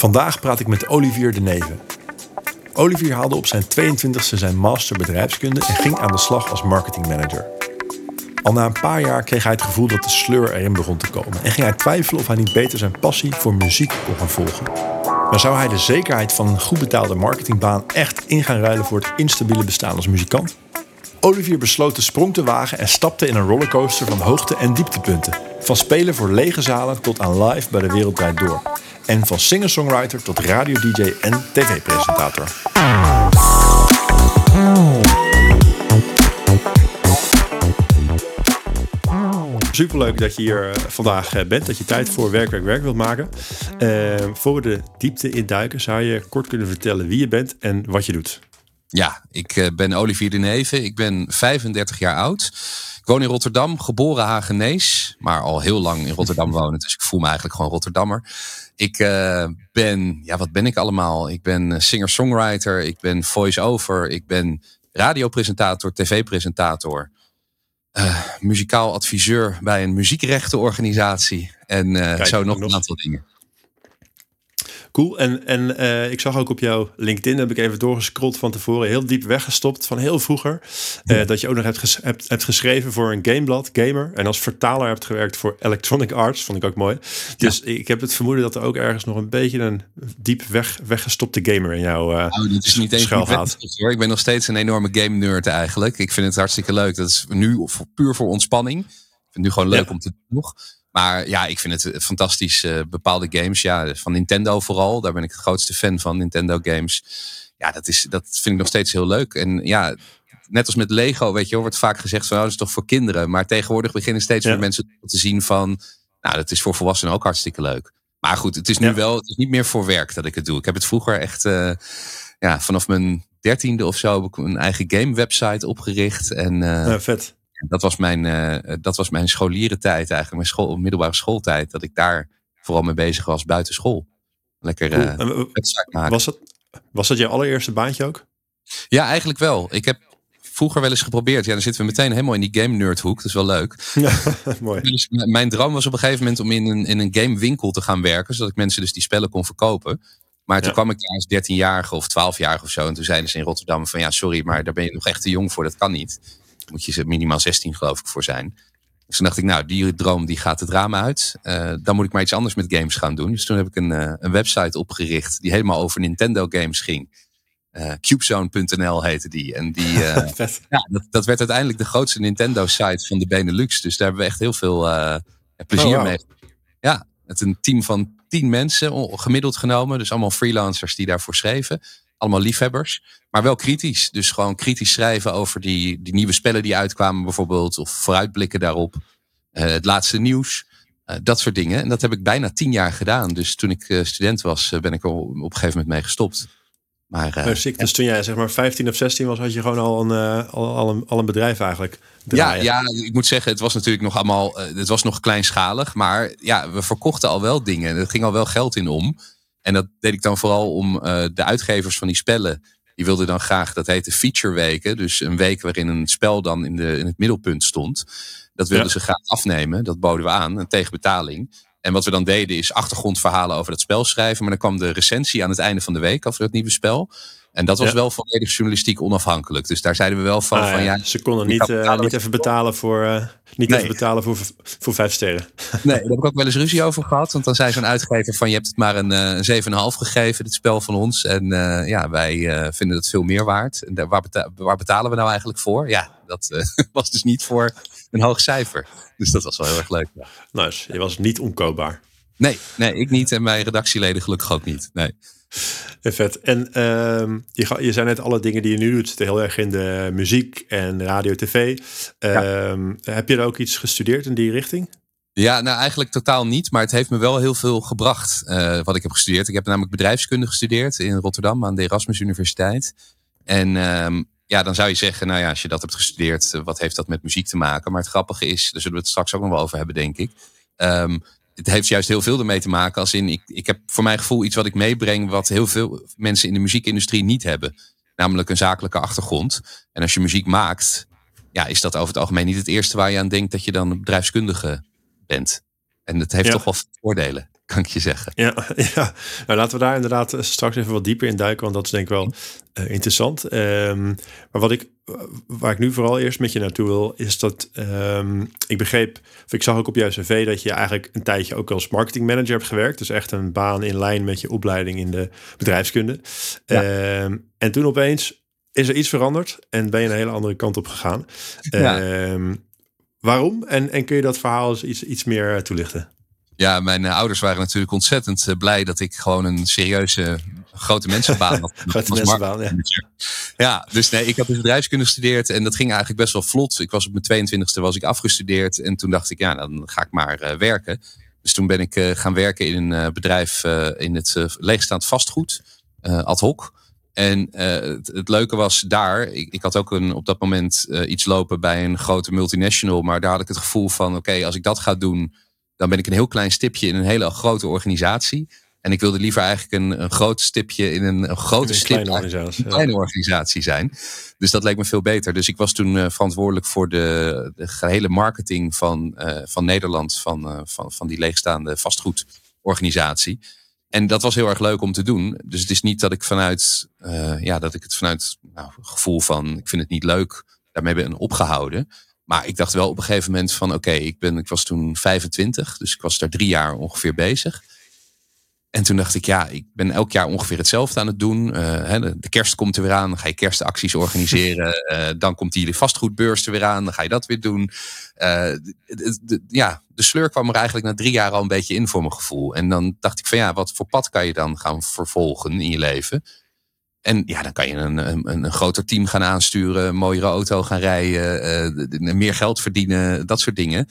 Vandaag praat ik met Olivier de Neven. Olivier haalde op zijn 22e zijn master bedrijfskunde en ging aan de slag als marketingmanager. Al na een paar jaar kreeg hij het gevoel dat de sleur erin begon te komen en ging hij twijfelen of hij niet beter zijn passie voor muziek kon gaan volgen. Maar zou hij de zekerheid van een goed betaalde marketingbaan echt in gaan ruilen voor het instabiele bestaan als muzikant? Olivier besloot de sprong te wagen en stapte in een rollercoaster van hoogte- en dieptepunten. Van spelen voor lege zalen tot aan live bij de Wereldrijd Door. En van singer-songwriter tot radio-dj en tv-presentator. Superleuk dat je hier eh, vandaag eh, bent, dat je tijd voor werk, werk, werk wilt maken. Uh, voor de diepte induiken, zou je kort kunnen vertellen wie je bent en wat je doet? Ja, ik ben Olivier de Neve. Ik ben 35 jaar oud. Ik woon in Rotterdam, geboren Hagenees, maar al heel lang in Rotterdam wonen. Dus ik voel me eigenlijk gewoon Rotterdammer. Ik uh, ben, ja, wat ben ik allemaal? Ik ben singer-songwriter, ik ben voice-over, ik ben radiopresentator, tv-presentator. Uh, muzikaal adviseur bij een muziekrechtenorganisatie. En uh, zo nog een aantal dingen. Cool. En, en uh, ik zag ook op jouw LinkedIn, heb ik even doorgescrolld van tevoren, heel diep weggestopt van heel vroeger. Uh, dat je ook nog hebt, ges hebt, hebt, geschreven voor een gameblad, Gamer. En als vertaler hebt gewerkt voor Electronic Arts, vond ik ook mooi. Dus ja. ik heb het vermoeden dat er ook ergens nog een beetje een diep weg, weggestopte gamer in jouw uh, nou, dat is niet eens gaat. Hoor. Ik ben nog steeds een enorme game nerd eigenlijk. Ik vind het hartstikke leuk. Dat is nu puur voor ontspanning. Ik vind het nu gewoon leuk ja. om te doen nog. Maar ja, ik vind het fantastisch. Uh, bepaalde games, ja, van Nintendo vooral. Daar ben ik het grootste fan van, Nintendo games. Ja, dat, is, dat vind ik nog steeds heel leuk. En ja, net als met Lego, weet je, wordt vaak gezegd van, oh, dat is toch voor kinderen. Maar tegenwoordig beginnen steeds meer mensen te zien van, nou, dat is voor volwassenen ook hartstikke leuk. Maar goed, het is nu ja. wel, het is niet meer voor werk dat ik het doe. Ik heb het vroeger echt, uh, ja, vanaf mijn dertiende of zo heb ik een eigen game website opgericht. En, uh, ja, vet dat was mijn, uh, dat was mijn scholierentijd eigenlijk, mijn school, middelbare schooltijd. Dat ik daar vooral mee bezig was buiten school. Lekker uh, cool. maken. Was dat, was dat je allereerste baantje ook? Ja, eigenlijk wel. Ik heb vroeger wel eens geprobeerd. Ja, dan zitten we meteen helemaal in die game nerd hoek. Dat is wel leuk. Ja, mooi. Dus mijn droom was op een gegeven moment om in een, in een gamewinkel te gaan werken. Zodat ik mensen dus die spellen kon verkopen. Maar toen ja. kwam ik daar als 13-jarige of 12-jarige of zo. En toen zeiden ze in Rotterdam van ja, sorry, maar daar ben je nog echt te jong voor. Dat kan niet moet je minimaal 16 geloof ik voor zijn. Dus toen dacht ik, nou, die droom die gaat het raam uit. Uh, dan moet ik maar iets anders met games gaan doen. Dus toen heb ik een, uh, een website opgericht die helemaal over Nintendo games ging. Uh, Cubezone.nl heette die. En die, ja, dat, dat, werd uiteindelijk de grootste Nintendo-site van de Benelux. Dus daar hebben we echt heel veel plezier oh, wow. mee. Ja, met een team van tien mensen gemiddeld genomen. Dus allemaal freelancers die daarvoor schreven allemaal liefhebbers, maar wel kritisch. Dus gewoon kritisch schrijven over die, die nieuwe spellen die uitkwamen bijvoorbeeld, of vooruitblikken daarop. Uh, het laatste nieuws, uh, dat soort dingen. En dat heb ik bijna tien jaar gedaan. Dus toen ik uh, student was, ben ik er op een gegeven moment mee gestopt. Maar, uh, dus, dus toen jij zeg maar 15 of 16 was, had je gewoon al een, al, al, een, al een bedrijf eigenlijk. Ja, ja, ik moet zeggen, het was natuurlijk nog allemaal, het was nog kleinschalig, maar ja, we verkochten al wel dingen. Er ging al wel geld in om. En dat deed ik dan vooral om uh, de uitgevers van die spellen. Die wilden dan graag, dat heette feature weken. Dus een week waarin een spel dan in, de, in het middelpunt stond. Dat wilden ja. ze graag afnemen. Dat boden we aan, tegen betaling. En wat we dan deden is achtergrondverhalen over dat spel schrijven. Maar dan kwam de recensie aan het einde van de week over het nieuwe spel. En dat was ja. wel volledig journalistiek onafhankelijk. Dus daar zeiden we wel van. Ah, van ja, ze konden niet, uh, niet even betalen voor, uh, niet nee. even betalen voor, voor vijf sterren. Nee, daar heb ik ook wel eens ruzie over gehad. Want dan zei zo'n uitgever van je hebt het maar een, uh, een 7,5 gegeven, dit spel van ons. En ja, wij vinden het veel meer waard. En daar, waar, beta waar, betalen we nou eigenlijk voor? Ja, dat was dus niet voor een hoog cijfer. Dus dat was wel heel erg leuk. Ja. Nice, je was niet onkoopbaar. Nee, nee, ik niet en mijn redactieleden gelukkig ook niet. Nee. Vet. En uh, je, je zei net alle dingen die je nu doet zitten heel erg in de muziek en radio, tv. Uh, ja. Heb je er ook iets gestudeerd in die richting? Ja, nou eigenlijk totaal niet, maar het heeft me wel heel veel gebracht uh, wat ik heb gestudeerd. Ik heb namelijk bedrijfskunde gestudeerd in Rotterdam aan de Erasmus Universiteit. En um, ja, dan zou je zeggen, nou ja, als je dat hebt gestudeerd, wat heeft dat met muziek te maken? Maar het grappige is, daar zullen we het straks ook nog wel over hebben, denk ik. Um, het heeft juist heel veel ermee te maken. Als in, ik, ik heb voor mijn gevoel iets wat ik meebreng, wat heel veel mensen in de muziekindustrie niet hebben. Namelijk een zakelijke achtergrond. En als je muziek maakt, ja, is dat over het algemeen niet het eerste waar je aan denkt dat je dan bedrijfskundige bent. En dat heeft ja. toch wel voordelen. Kan ik je zeggen. Ja, ja. Nou, laten we daar inderdaad straks even wat dieper in duiken, want dat is denk ik wel uh, interessant. Um, maar wat ik, waar ik nu vooral eerst met je naartoe wil, is dat um, ik begreep, of ik zag ook op jouw cv dat je eigenlijk een tijdje ook als marketingmanager hebt gewerkt. Dus echt een baan in lijn met je opleiding in de bedrijfskunde. Ja. Um, en toen opeens is er iets veranderd en ben je een hele andere kant op gegaan. Ja. waarom? En, en kun je dat verhaal eens iets, iets meer toelichten? Ja, mijn uh, ouders waren natuurlijk ontzettend uh, blij dat ik gewoon een serieuze grote mensenbaan had. grote mensenbaan, ja. Ja, dus nee, ik had dus bedrijfskunde gestudeerd en dat ging eigenlijk best wel vlot. Ik was op mijn 22e was ik afgestudeerd en toen dacht ik, ja, dan ga ik maar uh, werken. Dus toen ben ik gaan werken in een bedrijf in het leegstaand vastgoed, ad hoc. En het, het, leuke was daar, ik, ik, had ook een, op dat moment iets lopen bij een grote multinational, maar daar had ik het gevoel van, oké, als ik dat ga doen dan ben ik een heel klein stipje in een hele grote organisatie. En ik wilde liever eigenlijk een, een groot stipje in een, een grote een kleine, organisatie, een kleine organisatie zijn. Dus dat leek me veel beter. Dus ik was toen uh, verantwoordelijk voor de, de gehele marketing van, uh, van Nederland, van, uh, van, van die leegstaande vastgoedorganisatie. En dat was heel erg leuk om te doen. Dus het is niet dat ik vanuit, ja, dat ik het vanuit nou, gevoel van ik vind het niet leuk, daarmee ben opgehouden. Maar ik dacht wel op een gegeven moment van oké, ik ben ik was toen 25, dus ik was daar drie jaar ongeveer bezig. En toen dacht ik, ja, ik ben elk jaar ongeveer hetzelfde aan het doen. Uh, de, kerst komt er weer aan, dan ga je kerstacties organiseren. Uh, dan komt die vastgoedbeurs er weer aan, dan ga je dat weer doen. Uh, de, de, ja, de sleur kwam er eigenlijk na drie jaar al een beetje in voor mijn gevoel. En dan dacht ik van ja, wat voor pad kan je dan gaan vervolgen in je leven? En ja, dan kan je een, een, een groter team gaan aansturen, een mooiere auto gaan rijden, uh, meer geld verdienen, dat soort dingen.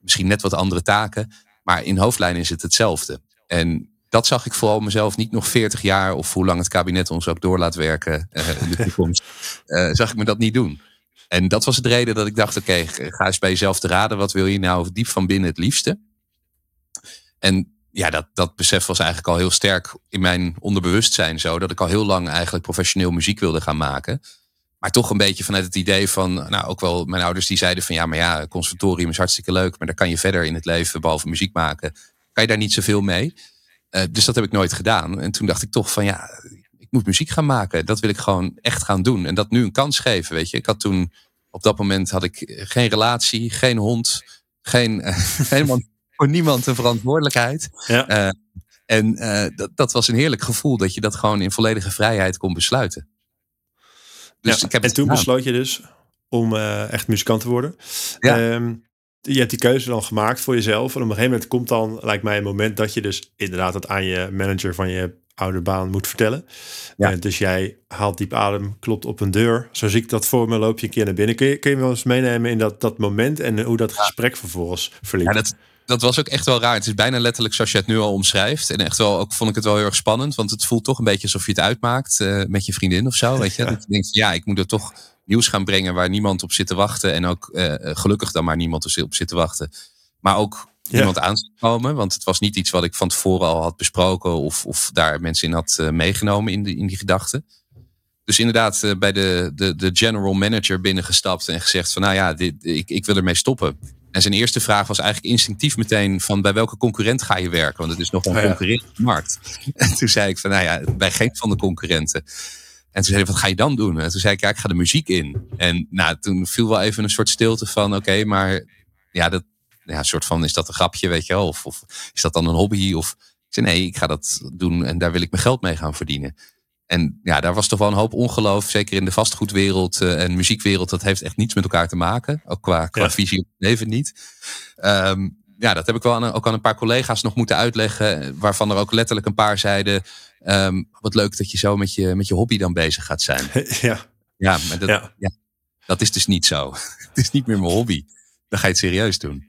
Misschien net wat andere taken, maar in hoofdlijnen is het hetzelfde. En dat zag ik vooral mezelf niet nog 40 jaar of hoe lang het kabinet ons ook door laat werken uh, in de toekomst, zag ik me dat niet doen. En dat was de reden dat ik dacht, oké, ga eens bij jezelf te raden, wat wil je nou diep van binnen het liefste? En ja, dat, dat besef was eigenlijk al heel sterk in mijn onderbewustzijn zo. Dat ik al heel lang eigenlijk professioneel muziek wilde gaan maken. Maar toch een beetje vanuit het idee van, nou ook wel mijn ouders die zeiden van ja, maar ja, conservatorium is hartstikke leuk. Maar daar kan je verder in het leven, behalve muziek maken, kan je daar niet zoveel mee. Uh, dus dat heb ik nooit gedaan. En toen dacht ik toch van ja, ik moet muziek gaan maken. Dat wil ik gewoon echt gaan doen. En dat nu een kans geven, weet je. Ik had toen, op dat moment had ik geen relatie, geen hond, geen, helemaal voor niemand een verantwoordelijkheid. Ja. Uh, en uh, dat, dat was een heerlijk gevoel dat je dat gewoon in volledige vrijheid kon besluiten. Dus ja, ik heb en toen besloot je dus om uh, echt muzikant te worden. Ja. Um, je hebt die keuze dan gemaakt voor jezelf. En op een gegeven moment komt dan, lijkt mij, een moment dat je dus inderdaad het aan je manager van je oude baan moet vertellen. Ja. dus jij haalt diep adem, klopt op een deur. Zo zie ik dat voor me, loop je een keer naar binnen. Kun je, kun je wel eens meenemen in dat, dat moment en hoe dat gesprek vervolgens verliep? Ja, dat, dat was ook echt wel raar. Het is bijna letterlijk zoals je het nu al omschrijft. En echt wel, ook vond ik het wel heel erg spannend. Want het voelt toch een beetje alsof je het uitmaakt uh, met je vriendin of zo. Weet je? Dat je denkt, ja, ik moet er toch nieuws gaan brengen waar niemand op zit te wachten. En ook uh, gelukkig dan maar niemand op zit te wachten. Maar ook ja. iemand aan komen. Want het was niet iets wat ik van tevoren al had besproken. Of, of daar mensen in had uh, meegenomen in, de, in die gedachten. Dus inderdaad bij de, de, de general manager binnengestapt en gezegd van nou ja, dit, ik, ik wil ermee stoppen. En zijn eerste vraag was eigenlijk instinctief meteen van bij welke concurrent ga je werken? Want het is nog een oh ja. markt. En toen zei ik van nou ja, bij geen van de concurrenten. En toen zei hij, wat ga je dan doen? En toen zei ik, ja, ik ga de muziek in. En nou, toen viel wel even een soort stilte van, oké, maar ja, dat, ja, soort van, is dat een grapje, weet je wel? Of, of is dat dan een hobby? Of ik zei, nee, ik ga dat doen en daar wil ik mijn geld mee gaan verdienen. En ja, daar was toch wel een hoop ongeloof. Zeker in de vastgoedwereld uh, en muziekwereld. Dat heeft echt niets met elkaar te maken. Ook qua, qua ja. visie op het leven niet. Um, ja, dat heb ik wel aan, ook aan een paar collega's nog moeten uitleggen. Waarvan er ook letterlijk een paar zeiden. Um, wat leuk dat je zo met je, met je hobby dan bezig gaat zijn. Ja, ja maar dat, ja. ja dat is dus niet zo. het is niet meer mijn hobby. Dan ga je het serieus doen.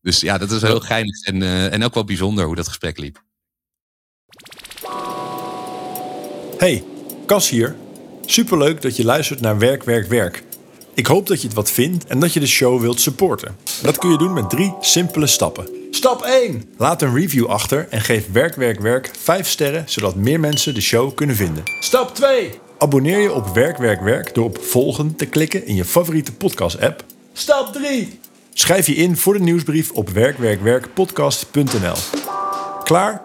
Dus ja, dat is heel geinig. En, uh, en ook wel bijzonder hoe dat gesprek liep. Hey, Cas hier. Superleuk dat je luistert naar Werk, Werk, Werk. Ik hoop dat je het wat vindt en dat je de show wilt supporten. Dat kun je doen met drie simpele stappen. Stap 1. Laat een review achter en geef Werk, Werk, Werk 5 sterren, zodat meer mensen de show kunnen vinden. Stap 2. Abonneer je op Werk, Werk, Werk door op volgen te klikken in je favoriete podcast-app. Stap 3. Schrijf je in voor de nieuwsbrief op werkwerkwerkpodcast.nl. Klaar?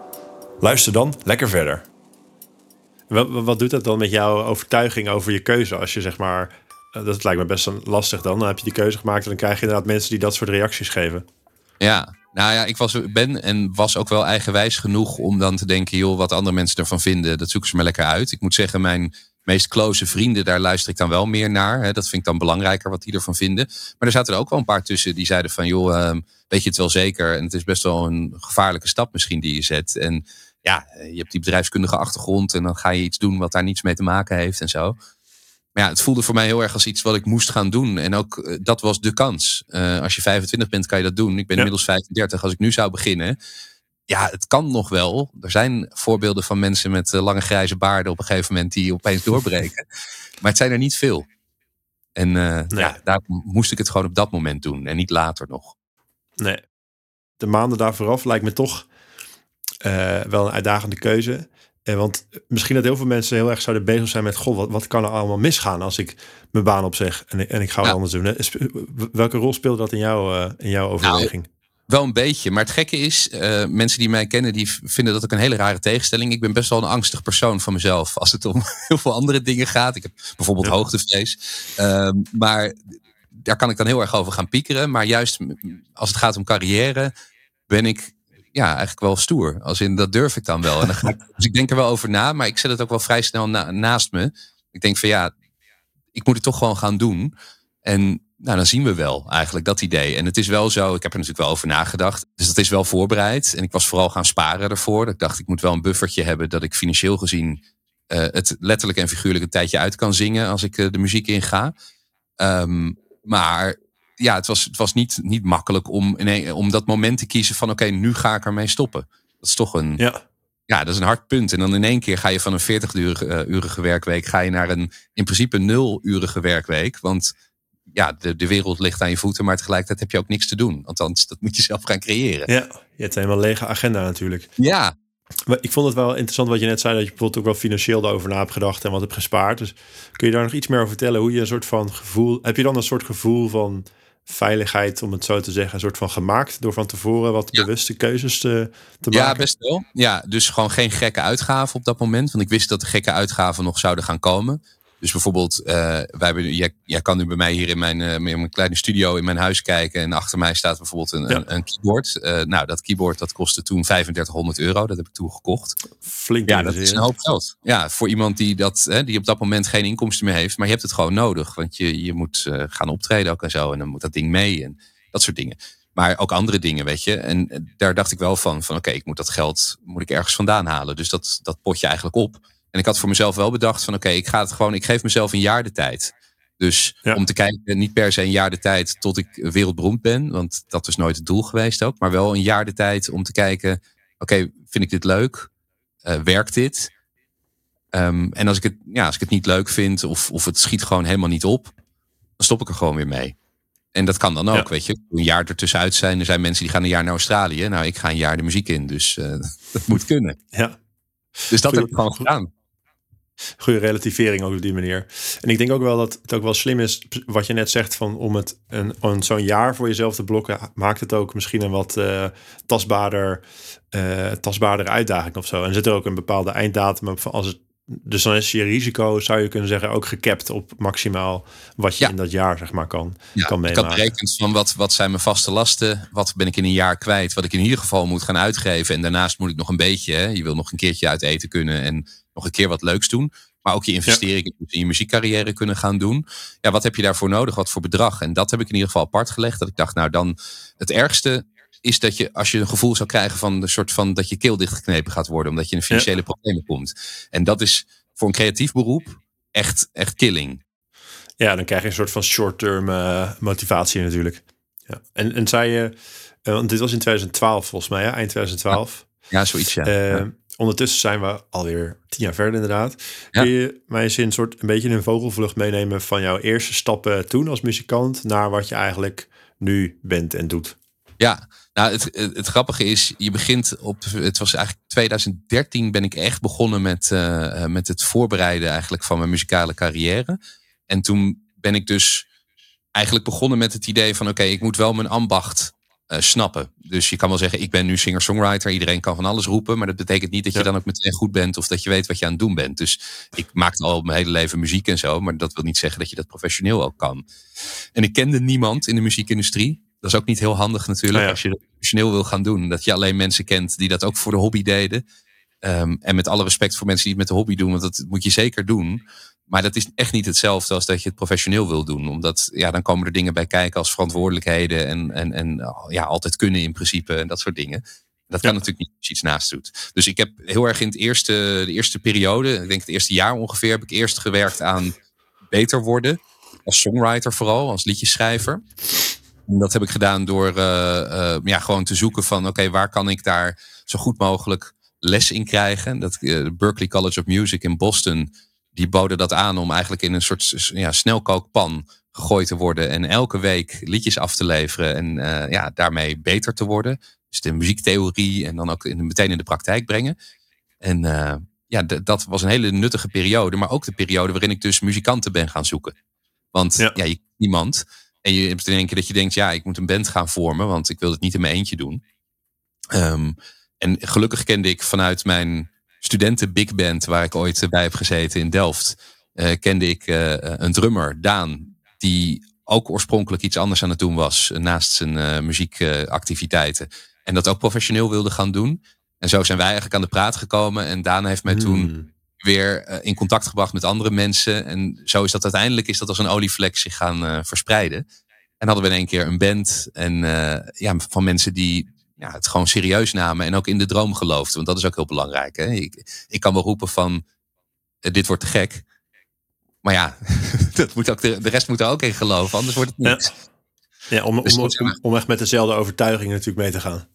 Luister dan lekker verder. Wat, wat doet dat dan met jouw overtuiging over je keuze? Als je zeg maar, eh, dat lijkt me best lastig dan. Dan heb je die keuze gemaakt en dan krijg je inderdaad mensen die dat soort reacties geven. Ja, nou ja, ik was, ben en was ook wel eigenwijs genoeg om dan te denken, joh, wat andere mensen ervan vinden, dat zoeken ze maar lekker uit. Ik moet zeggen, mijn meest close vrienden, daar luister ik dan wel meer naar. Hè. Dat vind ik dan belangrijker wat die ervan vinden. Maar er zaten er ook wel een paar tussen die zeiden van, joh, uh, weet je het wel zeker? En het is best wel een gevaarlijke stap misschien die je zet. En ja, je hebt die bedrijfskundige achtergrond en dan ga je iets doen wat daar niets mee te maken heeft en zo. Maar ja, het voelde voor mij heel erg als iets wat ik moest gaan doen. En ook uh, dat was de kans. Uh, als je 25 bent, kan je dat doen. Ik ben ja. inmiddels 35. Als ik nu zou beginnen, ja, het kan nog wel. Er zijn voorbeelden van mensen met uh, lange grijze baarden op een gegeven moment die opeens doorbreken. maar het zijn er niet veel. En nee. ja, daar moest ik het gewoon op dat moment doen en niet later nog. Nee. De maanden daar vooraf lijkt me toch wel een uitdagende keuze. Uh, want misschien dat heel veel mensen heel erg zouden bezig zijn met: Goh, wat, wat kan er allemaal misgaan als ik mijn baan opzeg en, en ik ga wat anders doen? Welke rol speelde dat in, jou, uh, in jouw overweging? Nou, wel een beetje. Maar het gekke is, uh, mensen die mij kennen, die vinden dat ook een hele rare tegenstelling. Ik ben best wel een angstig persoon van mezelf als het om heel veel andere dingen gaat. Ik heb bijvoorbeeld ja. hoogtevrees. maar daar kan ik dan heel erg over gaan piekeren. Maar juist als het gaat om carrière, ben ik ja, eigenlijk wel stoer. Als in, dat durf ik dan wel. En dan ga ik, dus ik denk er wel over na, maar ik zet het ook wel vrij snel na, naast me. Ik denk van ja, ik moet het toch gewoon gaan doen. En nou, dan zien we wel eigenlijk dat idee. En het is wel zo, ik heb er natuurlijk wel over nagedacht. Dus dat is wel voorbereid. En ik was vooral gaan sparen ervoor. Dat ik dacht, ik moet wel een buffertje hebben dat ik financieel gezien uh, het letterlijk en figuurlijk een tijdje uit kan zingen als ik uh, de muziek inga. Um, maar ja, het was, het was niet, niet makkelijk om, om dat moment te kiezen van oké, okay, nu ga ik ermee stoppen. Dat is toch een, ja. ja, dat is een hard punt. En dan in één keer ga je van een 40-urige werkweek ga je naar een in principe nul-urige werkweek. Want ja, de, de wereld ligt aan je voeten, maar tegelijkertijd heb je ook niks te doen. Althans, dat moet je zelf gaan creëren. Ja, je hebt helemaal lege agenda natuurlijk. Ja. Maar ik vond het wel interessant wat je net zei, dat je bijvoorbeeld ook wel financieel daarover na hebt gedacht en wat hebt gespaard. Dus kun je daar nog iets meer over vertellen? Hoe je een soort van gevoel, heb je dan een soort gevoel van veiligheid, om het zo te zeggen, een soort van gemaakt door van tevoren wat ja. bewuste keuzes te, te maken? Ja, best wel. Ja, dus gewoon geen gekke uitgaven op dat moment. Want ik wist dat de gekke uitgaven nog zouden gaan komen. Dus bijvoorbeeld, uh, wij hebben, jij, jij kan nu bij mij hier in mijn, uh, in mijn kleine studio in mijn huis kijken. En achter mij staat bijvoorbeeld een, ja. een, een, keyboard. Uh, nou, dat keyboard dat kostte toen 3500 euro. Dat heb ik toen gekocht. Flink. Ja, dat is een hoop geld. Ja, voor iemand die, dat, hè, die op dat moment geen inkomsten meer heeft. Maar je hebt het gewoon nodig. Want je, je moet gaan optreden ook en zo. En dan moet dat ding mee en dat soort dingen. Maar ook andere dingen, weet je. En daar dacht ik wel van, van oké, okay, ik moet dat geld moet ik ergens vandaan halen. Dus dat, dat pot je eigenlijk op. En ik had voor mezelf wel bedacht van oké, okay, ik ga het gewoon, ik geef mezelf een jaar de tijd. Dus ja. om te kijken, niet per se een jaar de tijd tot ik wereldberoemd ben, want dat is nooit het doel geweest ook, maar wel een jaar de tijd om te kijken, oké, okay, vind ik dit leuk? Uh, werkt dit? Um, en als ik, het, ja, als ik het niet leuk vind of, of het schiet gewoon helemaal niet op, dan stop ik er gewoon weer mee. En dat kan dan ook, ja. weet je. Een jaar ertussenuit zijn. Er zijn mensen die gaan een jaar naar Australië. Nou, ik ga een jaar de muziek in. Dus uh, dat moet kunnen. Ja. Dus dat heb ik gewoon gedaan goede relativering ook op die manier. En ik denk ook wel dat het ook wel slim is, wat je net zegt, van om het een, een zo'n jaar voor jezelf te blokken, maakt het ook misschien een wat uh, tastbaarder, uh, tastbaarder uitdaging of zo. En zit er ook een bepaalde einddatum op, als het dus dan is je risico, zou je kunnen zeggen, ook gekapt op maximaal wat je ja. in dat jaar zeg maar kan, ja, kan meemaken. Ik had berekend van wat, wat zijn mijn vaste lasten, wat ben ik in een jaar kwijt, wat ik in ieder geval moet gaan uitgeven. En daarnaast moet ik nog een beetje, hè, je wil nog een keertje uit eten kunnen en nog een keer wat leuks doen. Maar ook je investeringen ja. in je muziekcarrière kunnen gaan doen. Ja, wat heb je daarvoor nodig? Wat voor bedrag? En dat heb ik in ieder geval apart gelegd. Dat ik dacht, nou dan, het ergste is dat je, als je een gevoel zou krijgen van de soort van dat je keel dichtgeknepen gaat worden, omdat je in financiële ja. problemen komt. En dat is voor een creatief beroep echt, echt killing. Ja, dan krijg je een soort van short-term uh, motivatie natuurlijk. Ja. En, en zei je, uh, want dit was in 2012 volgens mij, ja? eind 2012. Ja, ja zoiets, ja. Uh, ja. Ondertussen zijn we alweer tien jaar verder inderdaad. Ja. Kun je mij eens een soort een beetje een vogelvlucht meenemen van jouw eerste stappen toen als muzikant naar wat je eigenlijk nu bent en doet? Ja, nou het, het, het, grappige is, je begint op, het was eigenlijk 2013 ben ik echt begonnen met, uh, met het voorbereiden eigenlijk van mijn muzikale carrière. En toen ben ik dus eigenlijk begonnen met het idee van oké, okay, ik moet wel mijn ambacht uh, snappen. Dus je kan wel zeggen, ik ben nu singer-songwriter. Iedereen kan van alles roepen. Maar dat betekent niet dat je dan ook meteen goed bent. Of dat je weet wat je aan het doen bent. Dus ik maakte al mijn hele leven muziek en zo. Maar dat wil niet zeggen dat je dat professioneel ook kan. En ik kende niemand in de muziekindustrie. Dat is ook niet heel handig natuurlijk. Nou als je dat professioneel wil gaan doen. Dat je alleen mensen kent die dat ook voor de hobby deden. Ehm, en met alle respect voor mensen die het met de hobby doen. Want dat moet je zeker doen. Maar dat is echt niet hetzelfde als dat je het professioneel wil doen. Omdat ja, dan komen er dingen bij kijken als verantwoordelijkheden en, en, en ja, altijd kunnen in principe en dat soort dingen. Dat kan natuurlijk niet als je iets naast doet. Dus ik heb heel erg in het eerste, de eerste periode, ik denk het eerste jaar ongeveer, heb ik eerst gewerkt aan beter worden. Als songwriter vooral, als liedjeschrijver. En dat heb ik gedaan door uh, uh, ja, gewoon te zoeken van oké, waar kan ik daar zo goed mogelijk les in krijgen. Dat uh, Berklee College of Music in Boston die boden dat aan om eigenlijk in een soort ja, snelkookpan gegooid te worden. En elke week liedjes af te leveren en uh, ja, daarmee beter te worden. Dus de muziektheorie en dan ook in, meteen in de praktijk brengen. En uh, ja, dat was een hele nuttige periode. Maar ook de periode waarin ik dus muzikanten ben gaan zoeken. Want ja, ja je niemand. En je hebt in één keer dat je denkt, ja, ik moet een band gaan vormen. Want ik wil het niet in mijn eentje doen. Um, en gelukkig kende ik vanuit mijn studenten big band waar ik ooit bij heb gezeten in Delft, uh, kende ik uh, een drummer, Daan, die ook oorspronkelijk iets anders aan het doen was naast zijn muziekactiviteiten. en dat ook professioneel wilde gaan doen. En zo zijn wij eigenlijk aan de praat gekomen. En Daan heeft mij toen hmm. weer in contact gebracht met andere mensen. En zo is dat uiteindelijk is dat als een olievlek zich gaan verspreiden. En hadden we in één keer een band en ja, van mensen die ja, het gewoon serieus namen en ook in de droom geloofden. Want dat is ook heel belangrijk. Hè? Ik, ik kan wel roepen van eh, dit wordt te gek. Maar ja, dat moet ook de, de rest moet er ook in geloven, anders wordt het niks. Ja, om, dus om, om, echt met dezelfde overtuiging natuurlijk mee te gaan.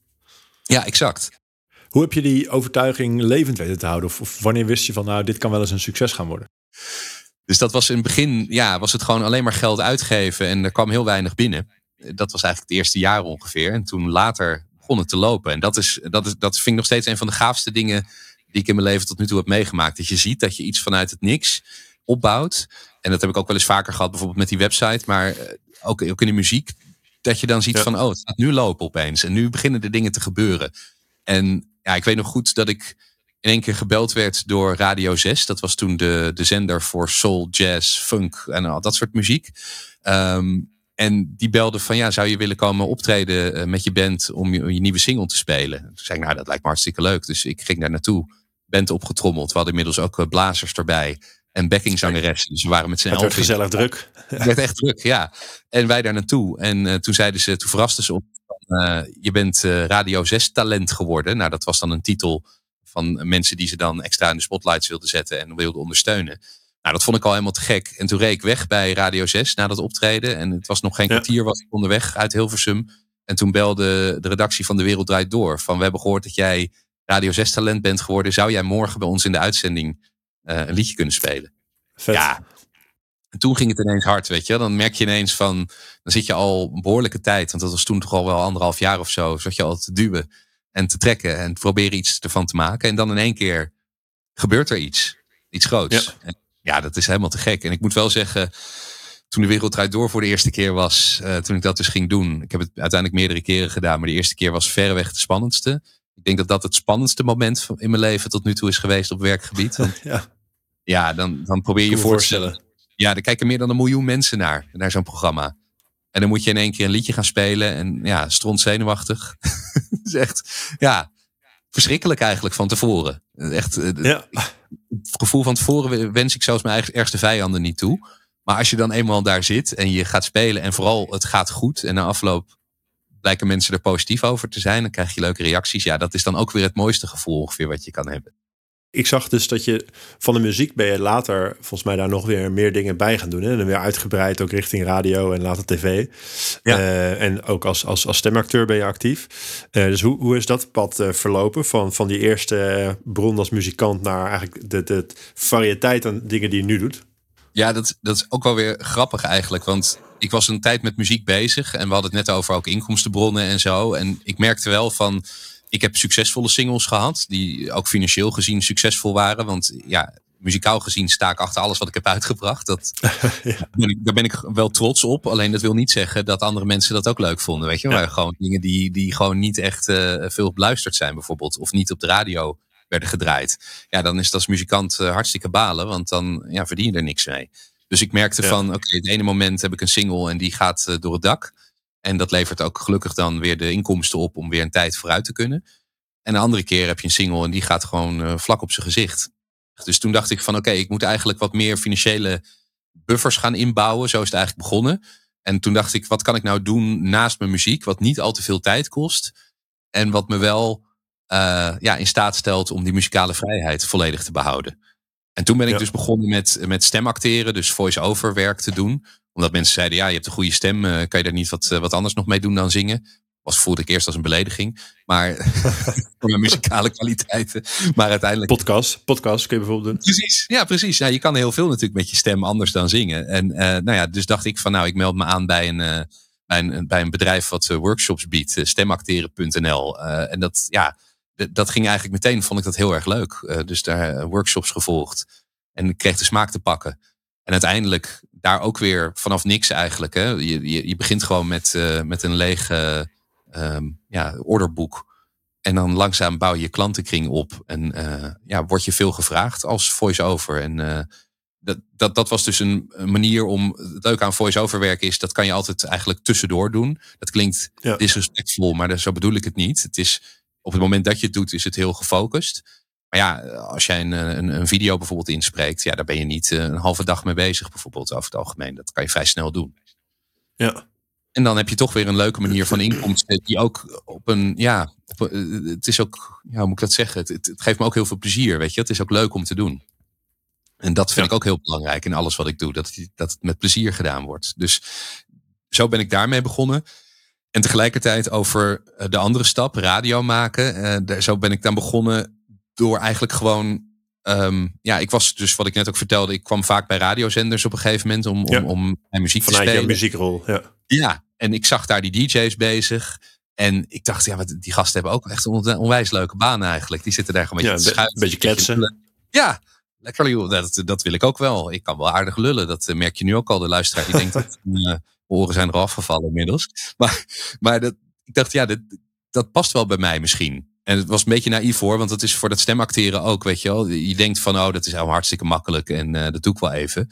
Ja, exact. Hoe heb je die overtuiging levend weten te houden? Of, of, wanneer wist je van nou, dit kan wel eens een succes gaan worden? Dus dat was in het begin, ja, was het gewoon alleen maar geld uitgeven en er kwam heel weinig binnen. Dat was eigenlijk het eerste jaar ongeveer. En toen later begonnen te lopen. En dat, is, dat, is, dat vind ik nog steeds een van de gaafste dingen die ik in mijn leven tot nu toe heb meegemaakt. Dat je ziet dat je iets vanuit het niks opbouwt. En dat heb ik ook wel eens vaker gehad, bijvoorbeeld met die website, maar eh, ook, ook in de muziek. Dat je dan ziet van, oh, het gaat nu lopen opeens. En nu beginnen de dingen te gebeuren. En ja, ik weet nog goed dat ik in één keer gebeld werd door Radio 6. Dat was toen de, de zender voor soul, jazz, funk en al dat soort muziek. Um, en die belde van ja, zou je willen komen optreden eh, met je band om je, je nieuwe single te spelen? Toen zei ik, nou dat lijkt me hartstikke leuk. Dus ik ging daar naartoe, band opgetrommeld. We hadden inmiddels ook eh, blazers erbij en backingzangeressen. Dus we waren met z'n elf. Het werd gezellig druk. Het werd echt druk, ja. En wij daar naartoe. En uh, toen zeiden ze, toen verrasten ze op, uh, je bent uh, Radio 6 talent geworden. Nou, dat was dan een titel van mensen die ze dan extra in de spotlights wilden zetten en wilden ondersteunen. Nou, dat vond ik al helemaal te gek. En toen reed ik weg bij Radio 6 na dat optreden. En het was nog geen kwartier, was ik onderweg uit Hilversum. En toen belde de redactie van De Wereld Draait Door. Van, we hebben gehoord dat jij Radio 6 talent bent geworden. Zou jij morgen bij ons in de uitzending uh, een liedje kunnen spelen? Vet. Ja. En toen ging het ineens hard, weet je. Dan merk je ineens van, dan zit je al een behoorlijke tijd. Want dat was toen toch al wel anderhalf jaar of zo. Zat je al te duwen en te trekken en te proberen iets ervan te maken. En dan in één keer gebeurt er iets. Iets groots. Ja. Ja, dat is helemaal te gek. En ik moet wel zeggen, toen de wereld door voor de eerste keer was, uh, toen ik dat dus ging doen. Ik heb het uiteindelijk meerdere keren gedaan, maar de eerste keer was verreweg de spannendste. Ik denk dat dat het spannendste moment in mijn leven tot nu toe is geweest op werkgebied. Want, ja. ja, dan, dan probeer je je voor te stellen. Ja, er kijken meer dan een miljoen mensen naar, naar zo'n programma. En dan moet je in één keer een liedje gaan spelen en ja, stront zenuwachtig. Het is echt, ja, verschrikkelijk eigenlijk van tevoren. Echt, eh, ja. Het gevoel van tevoren wens ik zelfs mijn eigen ergste vijanden niet toe. Maar als je dan eenmaal daar zit en je gaat spelen en vooral het gaat goed en na afloop blijken mensen er positief over te zijn, dan krijg je leuke reacties. Ja, dat is dan ook weer het mooiste gevoel ongeveer wat je kan hebben. Ik zag dus dat je van de muziek ben je later volgens mij daar nog weer meer dingen bij gaan doen. Hè? En dan weer uitgebreid ook richting radio en later tv. Ja. Uh, en ook als, als, als stemacteur ben je actief. Uh, dus hoe, hoe is dat pad uh, verlopen? Van, van die eerste bron als muzikant naar eigenlijk de, de variëteit aan dingen die je nu doet? Ja, dat, dat is ook wel weer grappig eigenlijk. Want ik was een tijd met muziek bezig. En we hadden het net over ook inkomstenbronnen en zo. En ik merkte wel van ik heb succesvolle singles gehad, die ook financieel gezien succesvol waren. Want ja, muzikaal gezien sta ik achter alles wat ik heb uitgebracht. Dat, ja. daar ben ik wel trots op. Alleen dat wil niet zeggen dat andere mensen dat ook leuk vonden. Weet je, maar gewoon dingen die, die gewoon niet echt uh, veel beluisterd zijn, bijvoorbeeld. Of niet op de radio werden gedraaid. Ja, dan is dat als muzikant uh, hartstikke balen, want dan ja, verdien je er niks mee. Dus ik merkte van, oké, het ene moment heb ik een single en die gaat uh, door het dak. En dat levert ook gelukkig dan weer de inkomsten op om weer een tijd vooruit te kunnen. En de andere keer heb je een single en die gaat gewoon uh, vlak op zijn gezicht. Dus toen dacht ik van oké, ik moet eigenlijk wat meer financiële buffers gaan inbouwen. Zo is het eigenlijk begonnen. En toen dacht ik, wat kan ik nou doen naast mijn muziek, wat niet al te veel tijd kost. En wat me wel uh, ja, in staat stelt om die muzikale vrijheid volledig te behouden. En toen ben ik dus begonnen met, met stemacteren, dus voice-over werk te doen. Omdat mensen zeiden, ja, je hebt een goede stem, uh, kan je daar niet wat, uh, wat anders nog mee doen dan zingen? was voelde ik eerst als een belediging. Maar voor mijn muzikale kwaliteiten. Maar uiteindelijk. Podcast, podcast kun je bijvoorbeeld doen. Precies. Ja, precies. Nou, je kan heel veel natuurlijk met je stem anders dan zingen. En uh, nou ja, dus dacht ik van nou, ik meld me aan bij een, bij een, bij een bedrijf wat workshops biedt, stemacteren.nl. en dat, ja, dat ging eigenlijk meteen, vond ik dat heel erg leuk. dus daar workshops gevolgd. En ik kreeg de smaak te pakken. En uiteindelijk daar ook weer vanaf niks eigenlijk. Hè. Je, je, je begint gewoon met, met een lege um, ja, orderboek. En dan langzaam bouw je klantenkring op. En uh, ja, word je veel gevraagd als voice-over. En uh, dat, dat, dat was dus een, manier om. Het leuke aan voice-over werken is, dat kan je altijd eigenlijk tussendoor doen. Dat klinkt ja. disrespectvol, maar zo bedoel ik het niet. Het is op het moment dat je het doet, is het heel gefocust. Maar ja, als jij een, een, een video bijvoorbeeld inspreekt, ja, daar ben je niet een halve dag mee bezig, bijvoorbeeld over het algemeen. Dat kan je vrij snel doen. Ja. En dan heb je toch weer een leuke manier van inkomsten. Die ook op een, ja, op een, het is ook, ja, hoe moet ik dat zeggen? Het, het, geeft me ook heel veel plezier, weet je. Het is ook leuk om te doen. En dat vind ja. ik ook heel belangrijk in alles wat ik doe. Dat, dat het met plezier gedaan wordt. Dus zo ben ik daarmee begonnen. En tegelijkertijd over de andere stap, radio maken. Uh, daar, zo ben ik dan begonnen door eigenlijk gewoon Um, ja, ik was dus wat ik net ook vertelde. Ik kwam vaak bij radiozenders op een gegeven moment om, om, ja. om mijn muziek Vanuit te spelen. je muziekrol, ja. Ja, en ik zag daar die DJ's bezig. En ik dacht, ja, die gasten hebben ook echt een onwijs leuke banen eigenlijk. Die zitten daar gewoon een beetje ja, te schuiven. Een beetje kletsen. Ja, lekker joh. Dat, dat wil ik ook wel. Ik kan wel aardig lullen. Dat eh, merk je nu ook al. De luisteraar die denkt dat uh, oren zijn eraf gevallen inmiddels. Maar, maar dat, ik dacht, ja, dat, dat past wel bij mij misschien. En het was een beetje naïef hoor, want het is voor dat stemacteren ook, weet je wel. Je denkt van, oh, dat is helemaal hartstikke makkelijk en uh, dat doe ik wel even.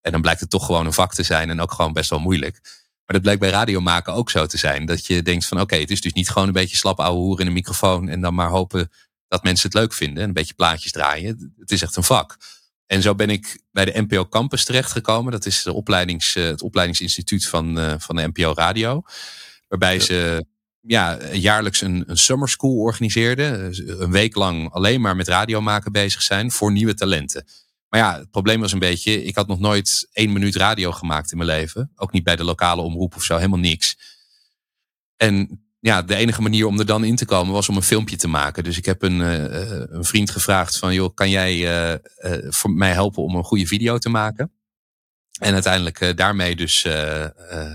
En dan blijkt het toch gewoon een vak te zijn en ook gewoon best wel moeilijk. Maar dat blijkt bij radio maken ook zo te zijn. Dat je denkt van, oké, okay, het is dus niet gewoon een beetje slap ouwe hoer in een microfoon en dan maar hopen dat mensen het leuk vinden en een beetje plaatjes draaien. Het is echt een vak. En zo ben ik bij de NPO Campus terechtgekomen. Dat is de opleidings, uh, het opleidingsinstituut van, uh, van de NPO Radio. Waarbij ze ja, jaarlijks een, een summer school organiseerde. Een week lang alleen maar met radio maken bezig zijn voor nieuwe talenten. Maar ja, het probleem was een beetje, ik had nog nooit één minuut radio gemaakt in mijn leven. Ook niet bij de lokale omroep of zo, helemaal niks. En ja, de enige manier om er dan in te komen was om een filmpje te maken. Dus ik heb een, uh, een vriend gevraagd van, joh, kan jij uh, uh, voor mij helpen om een goede video te maken? En uiteindelijk daarmee dus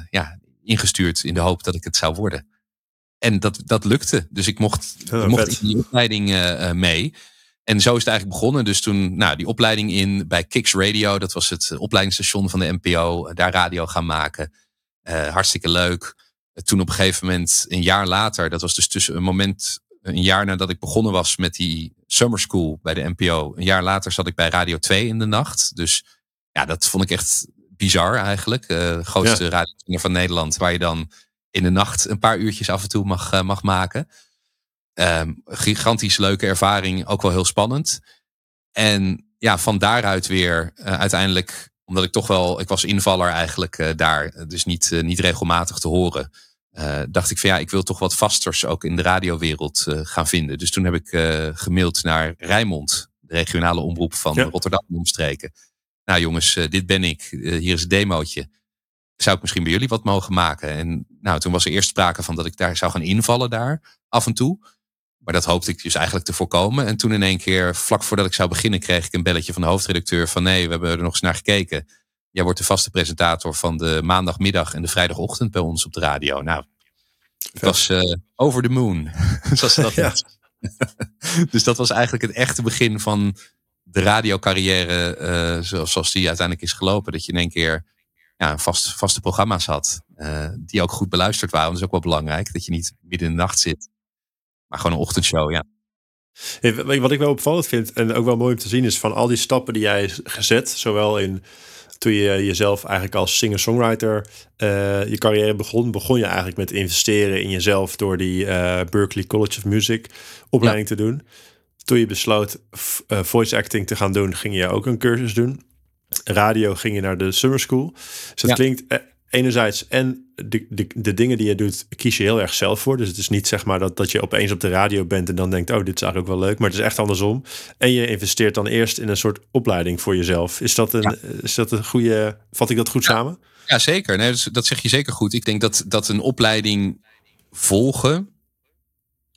ja, ingestuurd in de hoop dat ik het zou worden. En dat, dat lukte. Dus ik mocht, ik mocht in die opleiding eh, eh, mee. En zo is het eigenlijk begonnen. Dus toen, nou, die opleiding in bij Kicks Radio. Dat was het opleidingsstation van de NPO. Daar radio gaan maken. Eh, hartstikke leuk. Eh, Toen op een gegeven moment, een jaar later. Dat was dus tussen een moment, een jaar nadat ik begonnen was met die summer school bij de NPO. Een jaar later zat ik bij Radio 2 in de nacht. Dus ja, dat vond ik echt bizar eigenlijk. Eh grootste Ja. van Nederland. Waar je dan in de nacht een paar uurtjes af en toe mag, eh, mag maken. Ehm, gigantisch leuke ervaring, ook wel heel spannend. En ja, van daaruit weer eh, uiteindelijk, omdat ik toch wel, ik was invaller eigenlijk eh, daar, dus niet, niet regelmatig te horen. dacht ik van ja, ik wil toch wat vasters ook in de radiowereld gaan vinden. Dus toen heb ik gemaild naar Rijnmond, de regionale omroep van Ja. Rotterdam en omstreken. Nou jongens, dit ben ik. Hier is het demootje zou ik misschien bij jullie wat mogen maken? En nou, toen was er eerst sprake van dat ik daar zou gaan invallen daar af en toe. Maar dat hoopte ik dus eigenlijk te voorkomen. En toen in één keer, vlak voordat ik zou beginnen, kreeg ik een belletje van de hoofdredacteur van nee, we hebben er nog eens naar gekeken. Jij wordt de vaste presentator van de maandagmiddag en de vrijdagochtend bij ons op de radio. Nou, het was eh, over the moon, zoals ze dat Ja. dus dat was eigenlijk het echte begin van de radiocarrière, uh, zoals die uiteindelijk is gelopen, dat je in één keer ja, vast, vaste programma's had. Uh, die ook goed beluisterd waren. Dat is ook wel belangrijk. Dat je niet midden in de nacht zit. Maar gewoon een ochtendshow, ja. Wat ik wel opvallend vind en ook wel mooi om te zien is van al die stappen die jij gezet, zowel in toen je jezelf eigenlijk als singer-songwriter uh, je carrière begon, begon je eigenlijk met investeren in jezelf door die uh, Berklee College of Music opleiding te doen. Toen je besloot uh, voice acting te gaan doen, ging je ook een cursus doen. Radio ging je naar de summer school. Dus dat klinkt enerzijds en de, de, de dingen die je doet, kies je heel erg zelf voor. Dus het is niet zeg maar dat, dat je opeens op de radio bent en dan denkt, oh, dit is eigenlijk ook wel leuk. Maar het is echt andersom. En je investeert dan eerst in een soort opleiding voor jezelf. Is dat een, is dat een goede, vat ik dat goed samen? Ja, zeker. Nee, dat zeg je zeker goed. Ik denk dat, dat een opleiding volgen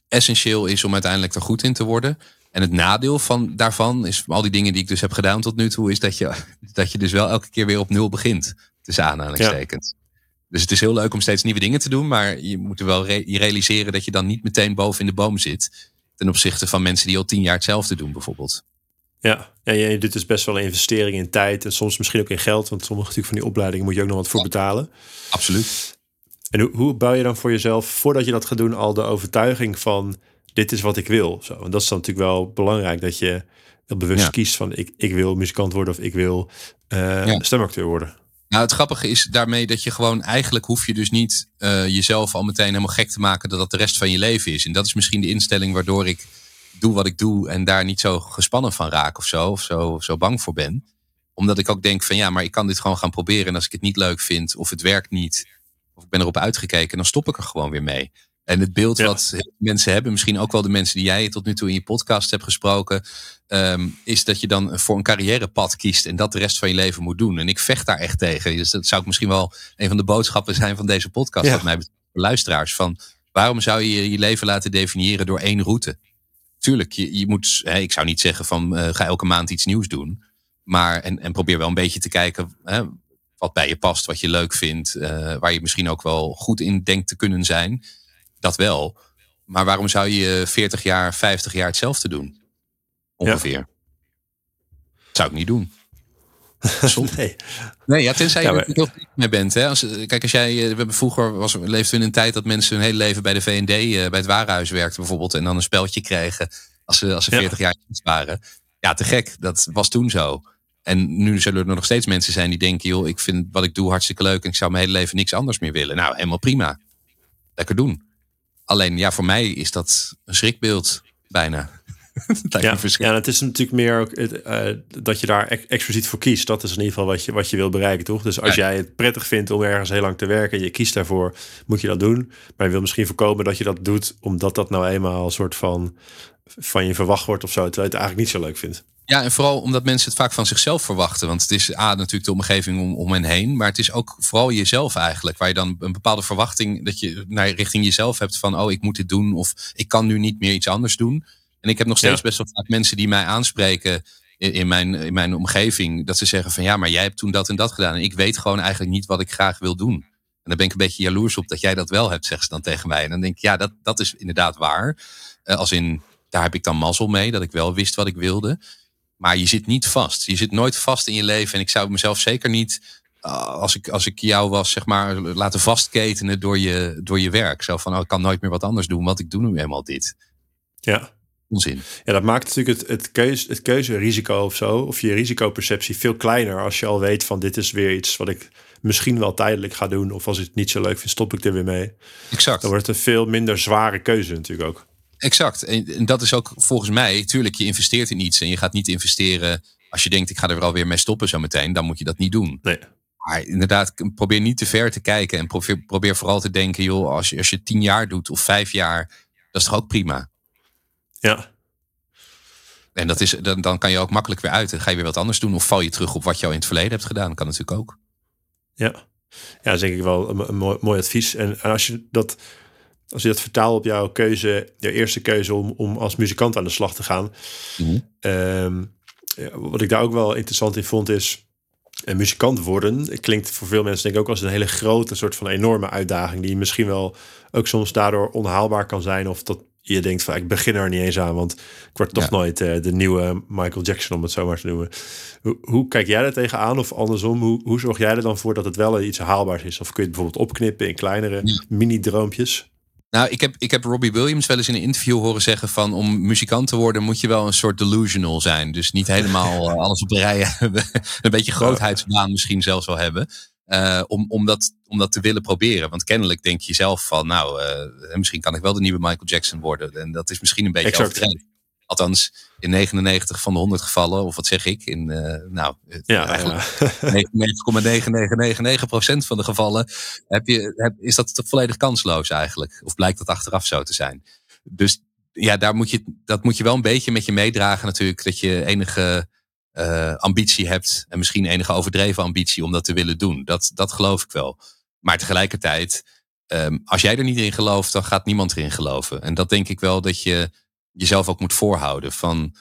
essentieel is om uiteindelijk er goed in te worden. En het nadeel van, daarvan is, al die dingen die ik dus heb gedaan tot nu toe, is dat je, dat je dus wel elke keer weer op nul begint. Tussen aanhalingstekens. Ja. Dus het is heel leuk om steeds nieuwe dingen te doen. Maar je moet er wel re realiseren dat je dan niet meteen boven in de boom zit. Ten opzichte van mensen die al tien jaar hetzelfde doen, bijvoorbeeld. Ja, ja je doet dus best wel een investering in tijd en soms misschien ook in geld. Want sommige natuurlijk van die opleidingen moet je ook nog wat voor betalen. Absoluut. En hoe, hoe bouw je dan voor jezelf, voordat je dat gaat doen, al de overtuiging van dit is wat ik wil? Zo, en dat is dan natuurlijk wel belangrijk dat je heel bewust kiest van ik, ik wil muzikant worden of ik wil uh, stemacteur worden. Nou, het grappige is daarmee dat je gewoon eigenlijk hoef je dus niet uh, jezelf al meteen helemaal gek te maken dat dat de rest van je leven is. En dat is misschien de instelling waardoor ik doe wat ik doe en daar niet zo gespannen van raak of zo, of zo, zo bang voor ben. Omdat ik ook denk van ja, maar ik kan dit gewoon gaan proberen. En als ik het niet leuk vind of het werkt niet, of ik ben erop uitgekeken, dan stop ik er gewoon weer mee. En het beeld wat mensen hebben, misschien ook wel de mensen die jij tot nu toe in je podcast hebt gesproken, um, is dat je dan voor een carrièrepad kiest en dat de rest van je leven moet doen. En ik vecht daar echt tegen. Dus dat zou ik misschien wel een van de boodschappen zijn van deze podcast, ja. wat mij betreft, luisteraars. Van waarom zou je je leven laten definiëren door één route? Tuurlijk, je, je moet, hè, ik zou niet zeggen van uh, ga elke maand iets nieuws doen. Maar en, en probeer wel een beetje te kijken hè, wat bij je past, wat je leuk vindt, uh, waar je misschien ook wel goed in denkt te kunnen zijn dat wel. Maar waarom zou je 40 jaar, 50 jaar hetzelfde doen? Ongeveer. Ja. Dat zou ik niet doen. nee. Nee, ja, tenzij je er heel mee bent. Hè. Als, kijk, als jij, we hebben vroeger was, leefden we in een tijd dat mensen hun hele leven bij de VND, uh, eh, bij het warenhuis werkten bijvoorbeeld, en dan een speltje kregen als ze, als ze 40 jaar waren. Ja, te gek. Dat was toen zo. En nu zullen er nog steeds mensen zijn die denken, joh, ik vind wat ik doe hartstikke leuk en ik zou mijn hele leven niks anders meer willen. Nou, helemaal prima. Lekker doen. Alleen ja, voor mij is dat een schrikbeeld bijna. ja, ja, het is natuurlijk meer ook uh, dat je daar expliciet voor kiest. Dat is in ieder geval wat je, wat je wil bereiken, toch? Dus als jij het prettig vindt om ergens heel lang te werken en je kiest daarvoor, moet je dat doen. Maar je wil misschien voorkomen dat je dat doet omdat dat nou eenmaal een soort van van je verwacht wordt of zo, terwijl je het eigenlijk niet zo leuk vindt. Ja, en vooral omdat mensen het vaak van zichzelf verwachten. Want het is A, natuurlijk de omgeving om, om hen heen. Maar het is ook vooral jezelf eigenlijk. Waar je dan een bepaalde verwachting dat je naar richting jezelf hebt van... oh, ik moet dit doen of ik kan nu niet meer iets anders doen. En ik heb nog steeds best wel vaak mensen die mij aanspreken in, in, mijn, in mijn omgeving. Dat ze zeggen van ja, maar jij hebt toen dat en dat gedaan. En ik weet gewoon eigenlijk niet wat ik graag wil doen. En dan ben ik een beetje jaloers op dat jij dat wel hebt, zegt ze dan tegen mij. En dan denk ik, ja, dat, dat is inderdaad waar. Uh, als in, daar heb ik dan mazzel mee, dat ik wel wist wat ik wilde. Maar je zit niet vast. Je zit nooit vast in je leven. En ik zou mezelf zeker niet, uh, als, ik, als ik jou was, zeg maar, laten vastketenen door je, door je werk. Zo van, oh, ik kan nooit meer wat anders doen, want ik doe nu eenmaal dit. Ja. Onzin. Ja, dat maakt natuurlijk het, het, keuze, het keuzerisico of zo, of je risicoperceptie veel kleiner als je al weet van dit is weer iets wat ik misschien wel tijdelijk ga doen. Of als ik het niet zo leuk vind, stop ik er weer mee. Exact. Dan wordt het een veel minder zware keuze natuurlijk ook. Exact. En, dat is ook volgens mij, tuurlijk, je investeert in iets en je gaat niet investeren als je denkt, ik ga er wel weer mee stoppen zo meteen, dan moet je dat niet doen. Nee. Maar inderdaad, probeer niet te ver te kijken en probeer, probeer vooral te denken, joh, als je, als je tien jaar doet of vijf jaar, dat is toch ook prima. Ja. En dat is, dan, dan kan je ook makkelijk weer uit. Dan ga je weer wat anders doen. Of val je terug op wat je al in het verleden hebt gedaan. Dat kan natuurlijk ook. Ja, ja dat is denk ik wel een, een mooi, mooi, advies. En, en als je dat als je dat vertaalt op jouw keuze, je eerste keuze om, om als muzikant aan de slag te gaan. Mm wat ik daar ook wel interessant in vond is, een muzikant worden klinkt voor veel mensen denk ik ook als een hele grote soort van enorme uitdaging die misschien wel ook soms daardoor onhaalbaar kan zijn of dat je denkt van ik begin er niet eens aan, want ik word toch nooit de nieuwe Michael Jackson om het zo maar te noemen. Hoe, hoe kijk jij er tegenaan of andersom? Hoe, hoe zorg jij er dan voor dat het wel iets haalbaars is? Of kun je het bijvoorbeeld opknippen in kleinere mini-droompjes? Nou, ik heb, ik heb Robbie Williams wel eens in een interview horen zeggen van om muzikant te worden moet je wel een soort delusional zijn. Dus niet helemaal alles op de rij hebben. een beetje grootheidsbaan misschien zelfs wel hebben. Uh, om, om, dat, om dat te willen proberen. Want kennelijk denk je zelf van, nou, uh, misschien kan ik wel de nieuwe Michael Jackson worden. En dat is misschien een beetje exact. overdreven. Althans, in 99 van de 100 gevallen, of wat zeg ik? In, uh, nou, ja, eigenlijk ja. 99,9999% van de gevallen heb je, heb, is dat volledig kansloos eigenlijk. Of blijkt dat achteraf zo te zijn. Dus ja, daar moet je, dat moet je wel een beetje met je meedragen natuurlijk. Dat je enige uh, ambitie hebt. En misschien enige overdreven ambitie om dat te willen doen. Dat, dat geloof ik wel. Maar tegelijkertijd, um, als jij er niet in gelooft, dan gaat niemand erin geloven. En dat denk ik wel dat je jezelf ook moet voorhouden. Van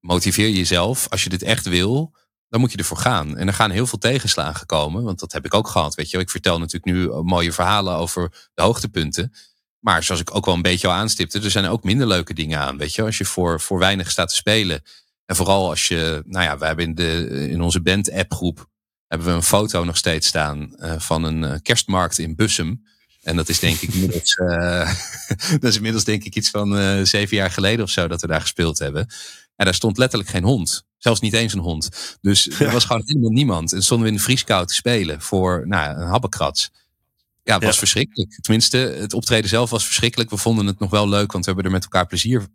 motiveer jezelf. Als je dit echt wil, dan moet je ervoor gaan. En er gaan heel veel tegenslagen komen. Want dat heb ik ook gehad. Weet je, ik vertel natuurlijk nu uh, mooie verhalen over de hoogtepunten. Maar zoals ik ook wel een beetje al aanstipte, er zijn ook minder leuke dingen aan. Weet je, als je voor, voor weinig staat te spelen en vooral als je, nou ja, we hebben in, de, in onze band-appgroep hebben we een foto nog steeds staan uh, van een uh, kerstmarkt in Bussum. En dat is denk ik inmiddels, uh, dat is inmiddels denk ik iets van zeven jaar geleden of zo dat we daar gespeeld hebben. En daar stond letterlijk geen hond. Zelfs niet eens een hond. Dus er was gewoon helemaal niemand. En stonden we in de vrieskou te spelen voor nou, een habbekrats. Ja, het was verschrikkelijk. Tenminste, het optreden zelf was verschrikkelijk. We vonden het nog wel leuk, want we hebben er met elkaar plezier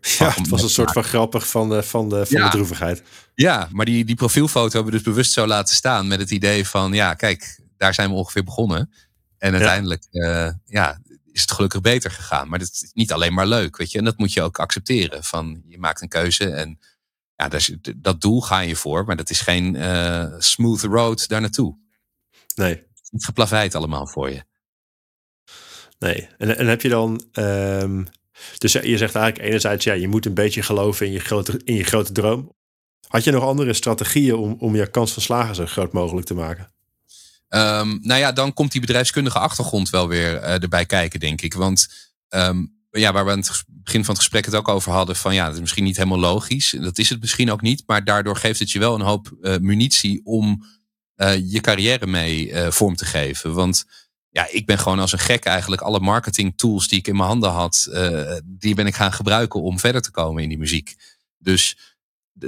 ja, het was een soort van grappig van de, van de, van de droevigheid. Ja, maar die, die profielfoto hebben we dus bewust zo laten staan met het idee van, ja, kijk, daar zijn we ongeveer begonnen. En uiteindelijk ja. Uh, ja, is het gelukkig beter gegaan. Maar dat is niet alleen maar leuk, weet je. En dat moet je ook accepteren. Van, je maakt een keuze en ja, dat, dat doel ga je voor. Maar dat is geen uh, smooth road daar naartoe. Nee. Het geplaveid allemaal voor je. Nee. En, en heb je dan... Um dus je zegt eigenlijk enerzijds, ja, je moet een beetje geloven in je grote, in je grote droom. Had je nog andere strategieën om, om je kans van slagen zo groot mogelijk te maken? Um, nou ja, dan komt die bedrijfskundige achtergrond wel weer uh, erbij kijken, denk ik. Want um, ja, waar we aan het begin van het gesprek het ook over hadden, van ja, dat is misschien niet helemaal logisch. Dat is het misschien ook niet, maar daardoor geeft het je wel een hoop uh, munitie om uh, je carrière mee vorm te geven. Want ja, ik ben gewoon als een gek eigenlijk alle marketing tools die ik in mijn handen had, die ben ik gaan gebruiken om verder te komen in die muziek. Dus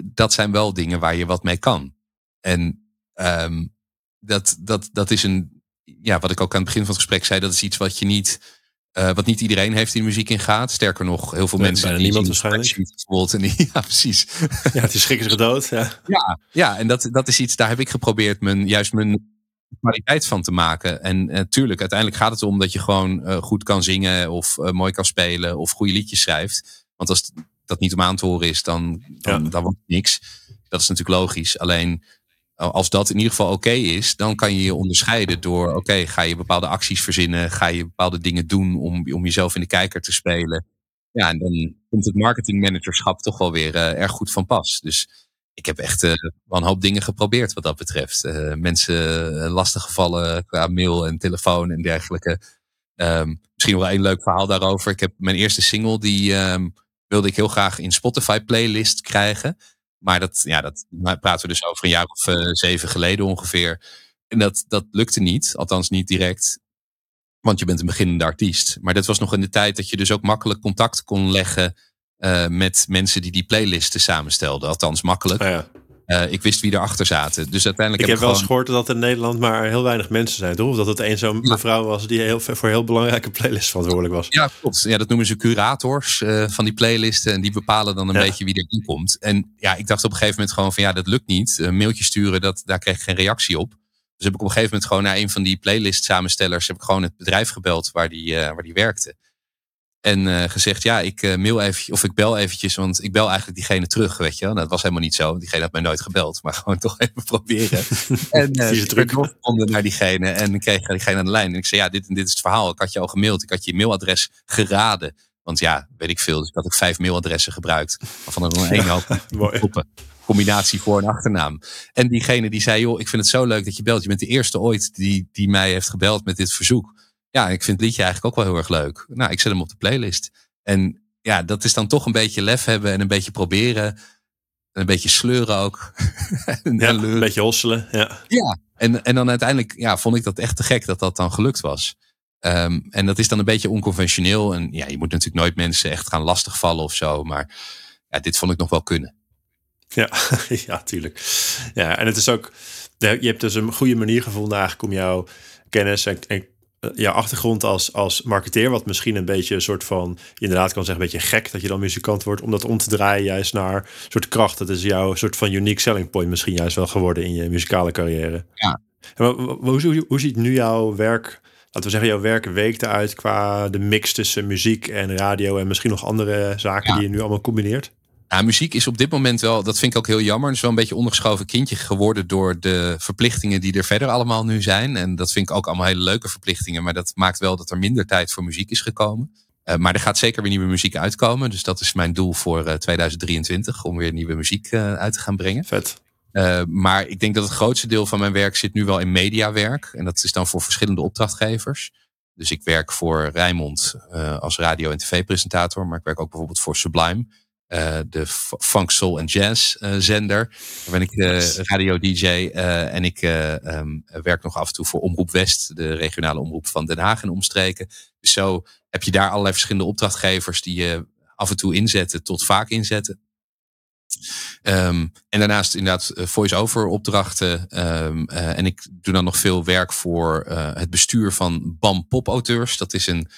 dat zijn wel dingen waar je wat mee kan. En um, dat, dat, dat is een, ja, wat ik ook aan het begin van het gesprek zei, dat is iets wat je niet, uh, wat niet iedereen heeft die de muziek in gaat. Sterker nog, heel veel nee, mensen. Bijna niemand waarschijnlijk. Bijvoorbeeld. En ja, precies. Ja, het is schrikkelijk dood. Ja, ja, ja, en dat, dat is iets, daar heb ik geprobeerd mijn, juist mijn kwaliteit van te maken. En natuurlijk, uh, uiteindelijk gaat het om dat je gewoon uh, goed kan zingen of mooi kan spelen of goede liedjes schrijft. Want als dat niet om aan te horen is, dan, dan, ja. dan wordt het niks. Dat is natuurlijk logisch. Alleen als dat in ieder geval oké is, dan kan je je onderscheiden door, oké, ga je bepaalde acties verzinnen, ga je bepaalde dingen doen om, om jezelf in de kijker te spelen. Ja, en dan komt het marketingmanagerschap toch wel weer erg goed van pas. Dus ik heb echt wel een hoop dingen geprobeerd wat dat betreft. Uh, mensen lastig gevallen qua mail en telefoon en dergelijke. Um, misschien wel een leuk verhaal daarover. Ik heb mijn eerste single, die um, wilde ik heel graag in Spotify playlist krijgen. Maar dat, ja, dat praten we dus over een jaar of zeven geleden ongeveer. En dat, dat lukte niet, althans niet direct. Want je bent een beginnende artiest. Maar dat was nog in de tijd dat je dus ook makkelijk contact kon leggen uh, met mensen die die playlisten samenstelden. Althans, makkelijk. Ja. Uh, ik wist wie erachter zaten. Dus uiteindelijk ik heb, heb wel eens gehoord dat in Nederland maar heel weinig mensen zijn, toch? Of dat het een zo'n ja. mevrouw was die heel, voor heel belangrijke playlists verantwoordelijk was. Ja, klopt. Ja, dat noemen ze curators uh, van die playlisten. En die bepalen dan een ja. beetje wie erin komt. En ja, ik dacht op een gegeven moment gewoon van ja, dat lukt niet. Een mailtje sturen, dat, daar kreeg ik geen reactie op. Dus heb ik op een gegeven moment gewoon naar een van die playlist samenstellers... heb ik gewoon het bedrijf gebeld waar die, uh, waar die werkte. En uh, gezegd, ja, ik uh, mail even, of ik bel eventjes, want ik bel eigenlijk diegene terug, weet je wel. Nou, dat was helemaal niet zo. Diegene had mij nooit gebeld, maar gewoon toch even proberen. en uh, ik ben doorgevonden naar diegene en ik kreeg diegene aan de lijn. En ik zei, ja, dit en dit is het verhaal. Ik had je al gemaild, ik had je mailadres geraden. Want ja, weet ik veel, dus ik had ook vijf mailadressen gebruikt. Waarvan er dan één hoop combinatie voor- en achternaam. En diegene die zei, joh, ik vind het zo leuk dat je belt. Je bent de eerste ooit die, die mij heeft gebeld met dit verzoek ja, ik vind het liedje eigenlijk ook wel heel erg leuk. Nou, ik zet hem op de playlist. En ja, dat is dan toch een beetje lef hebben en een beetje proberen. En een beetje sleuren ook. en, ja, een beetje hosselen. Ja, ja en, en dan uiteindelijk ja, vond ik dat echt te gek dat dat dan gelukt was. Um, en dat is dan een beetje onconventioneel. En ja, je moet natuurlijk nooit mensen echt gaan lastigvallen of zo. Maar ja, dit vond ik nog wel kunnen. Ja, ja, tuurlijk. Ja, en het is ook, je hebt dus een goede manier gevonden eigenlijk om jouw kennis en, en jouw achtergrond als, als marketeer, wat misschien een beetje een soort van, je inderdaad kan zeggen, een beetje gek dat je dan muzikant wordt, om dat om te draaien juist naar een soort kracht. Dat is jouw soort van unique selling point misschien juist wel geworden in je muzikale carrière. Ja. hoe, hoe, hoe ziet nu jouw werk laten we zeggen, jouw werk week eruit qua de mix tussen muziek en radio en misschien nog andere zaken die je nu allemaal combineert? Ja, muziek is op dit moment wel, dat vind ik ook heel jammer. Het is wel een beetje ondergeschoven kindje geworden door de verplichtingen die er verder allemaal nu zijn. En dat vind ik ook allemaal hele leuke verplichtingen. Maar dat maakt wel dat er minder tijd voor muziek is gekomen. Uh, maar er gaat zeker weer nieuwe muziek uitkomen. Dus dat is mijn doel voor uh, eh, 2023, om weer nieuwe muziek uh, uit te gaan brengen. Vet. maar ik denk dat het grootste deel van mijn werk zit nu wel in mediawerk. En dat is dan voor verschillende opdrachtgevers. Dus ik werk voor Rijmond als radio- en tv-presentator. Maar ik werk ook bijvoorbeeld voor Sublime. Uh, de funk, soul en jazz uh, zender. Daar ben ik uh, radio DJ en ik um, werk nog af en toe voor Omroep West, de regionale omroep van Den Haag en omstreken. Dus zo heb je daar allerlei verschillende opdrachtgevers die je af en toe inzetten tot vaak inzetten. Um, en daarnaast inderdaad voice-over opdrachten. Um, en ik doe dan nog veel werk voor het bestuur van BAM Pop Auteurs. Dat is een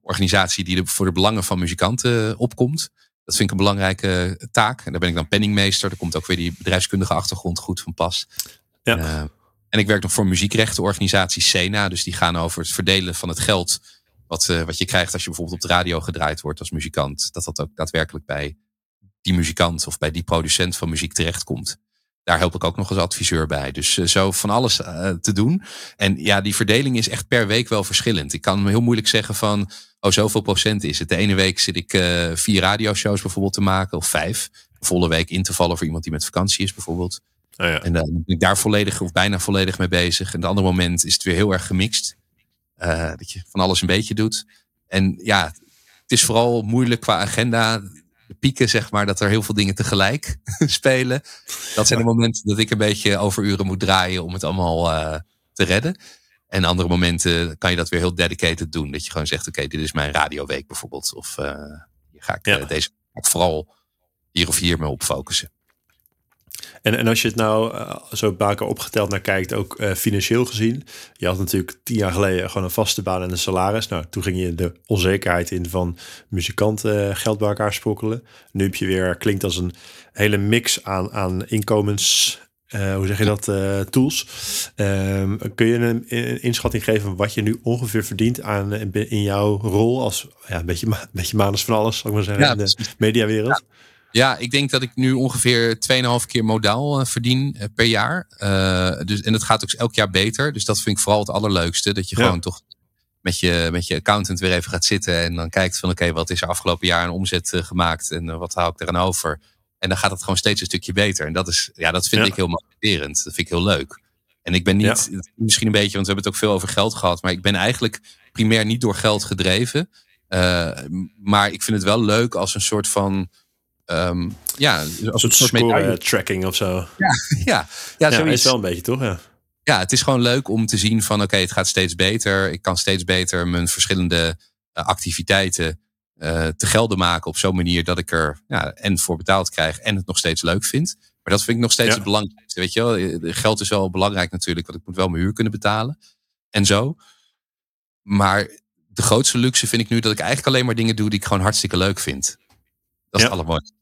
organisatie die voor de belangen van muzikanten opkomt. Dat vind ik een belangrijke taak. En daar ben ik dan penningmeester. Daar komt ook weer die bedrijfskundige achtergrond goed van pas. Ja. Uh, en ik werk nog voor muziekrechtenorganisatie Sena. Dus die gaan over het verdelen van het geld. Wat, uh, wat je krijgt als je bijvoorbeeld op de radio gedraaid wordt als muzikant. Dat dat ook daadwerkelijk bij die muzikant of bij die producent van muziek terechtkomt. Daar help ik ook nog als adviseur bij. Dus uh, zo van alles te doen. En ja, die verdeling is echt per week wel verschillend. Ik kan me heel moeilijk zeggen van oh, zoveel procent is het. De ene week zit ik uh, vier radioshows bijvoorbeeld te maken, of vijf. Volle week in te vallen voor iemand die met vakantie is, bijvoorbeeld. Oh ja. En dan ben ik daar volledig of bijna volledig mee bezig. En de andere moment is het weer heel erg gemixt. Dat je van alles een beetje doet. En ja, het is vooral moeilijk qua agenda. De pieken, zeg maar, dat er heel veel dingen tegelijk spelen. Dat zijn de momenten dat ik een beetje overuren moet draaien om het allemaal uh, te redden. En andere momenten kan je dat weer heel dedicated doen. Dat je gewoon zegt, oké, dit is mijn radioweek bijvoorbeeld. Of uh, hier ga ik ja. uh, deze ga ik vooral hier of hier mee op focussen. En, en als je het nou uh, zo baken opgeteld naar kijkt, ook financieel gezien. Je had natuurlijk tien jaar geleden gewoon een vaste baan en een salaris. Nou, toen ging je de onzekerheid in van muzikanten geld bij elkaar sprokkelen. Nu heb je weer, klinkt als een hele mix aan, aan inkomens uh, hoe zeg je dat, uh, tools. Um, kun je een, een, inschatting geven wat je nu ongeveer verdient aan, in jouw rol als ja, een beetje, een beetje manus van alles, zal ik maar zeggen, ja, in de mediawereld? Ja. Ja, ik denk dat ik nu ongeveer 2,5 keer modaal uh, verdien uh, per jaar. Uh, dus, en dat gaat ook elk jaar beter. Dus dat vind ik vooral het allerleukste. Dat je ja. gewoon toch met je, met je accountant weer even gaat zitten. En dan kijkt van oké, okay, wat is er afgelopen jaar aan omzet gemaakt? En wat hou ik eraan over? En dan gaat het gewoon steeds een stukje beter. En dat, is, ja, dat vind ja. ik heel motiverend. Dat vind ik heel leuk. En ik ben niet, ja. misschien een beetje, want we hebben het ook veel over geld gehad. Maar ik ben eigenlijk primair niet door geld gedreven. Maar ik vind het wel leuk als een soort van. Um, ja, als een soort score tracking of zo. Ja, ja, ja, ja is wel een beetje toch? Ja. ja, het is gewoon leuk om te zien van oké, okay, het gaat steeds beter. Ik kan steeds beter mijn verschillende uh, activiteiten uh, te gelden maken op zo'n manier dat ik er ja, en voor betaald krijg en het nog steeds leuk vind. Maar dat vind ik nog steeds ja. het belangrijkste. Weet je wel, eh, geld is wel belangrijk natuurlijk, want ik moet wel mijn huur kunnen betalen en zo. Maar de grootste luxe vind ik nu dat ik eigenlijk alleen maar dingen doe die ik gewoon hartstikke leuk vind. Dat is ja. het allermooiste.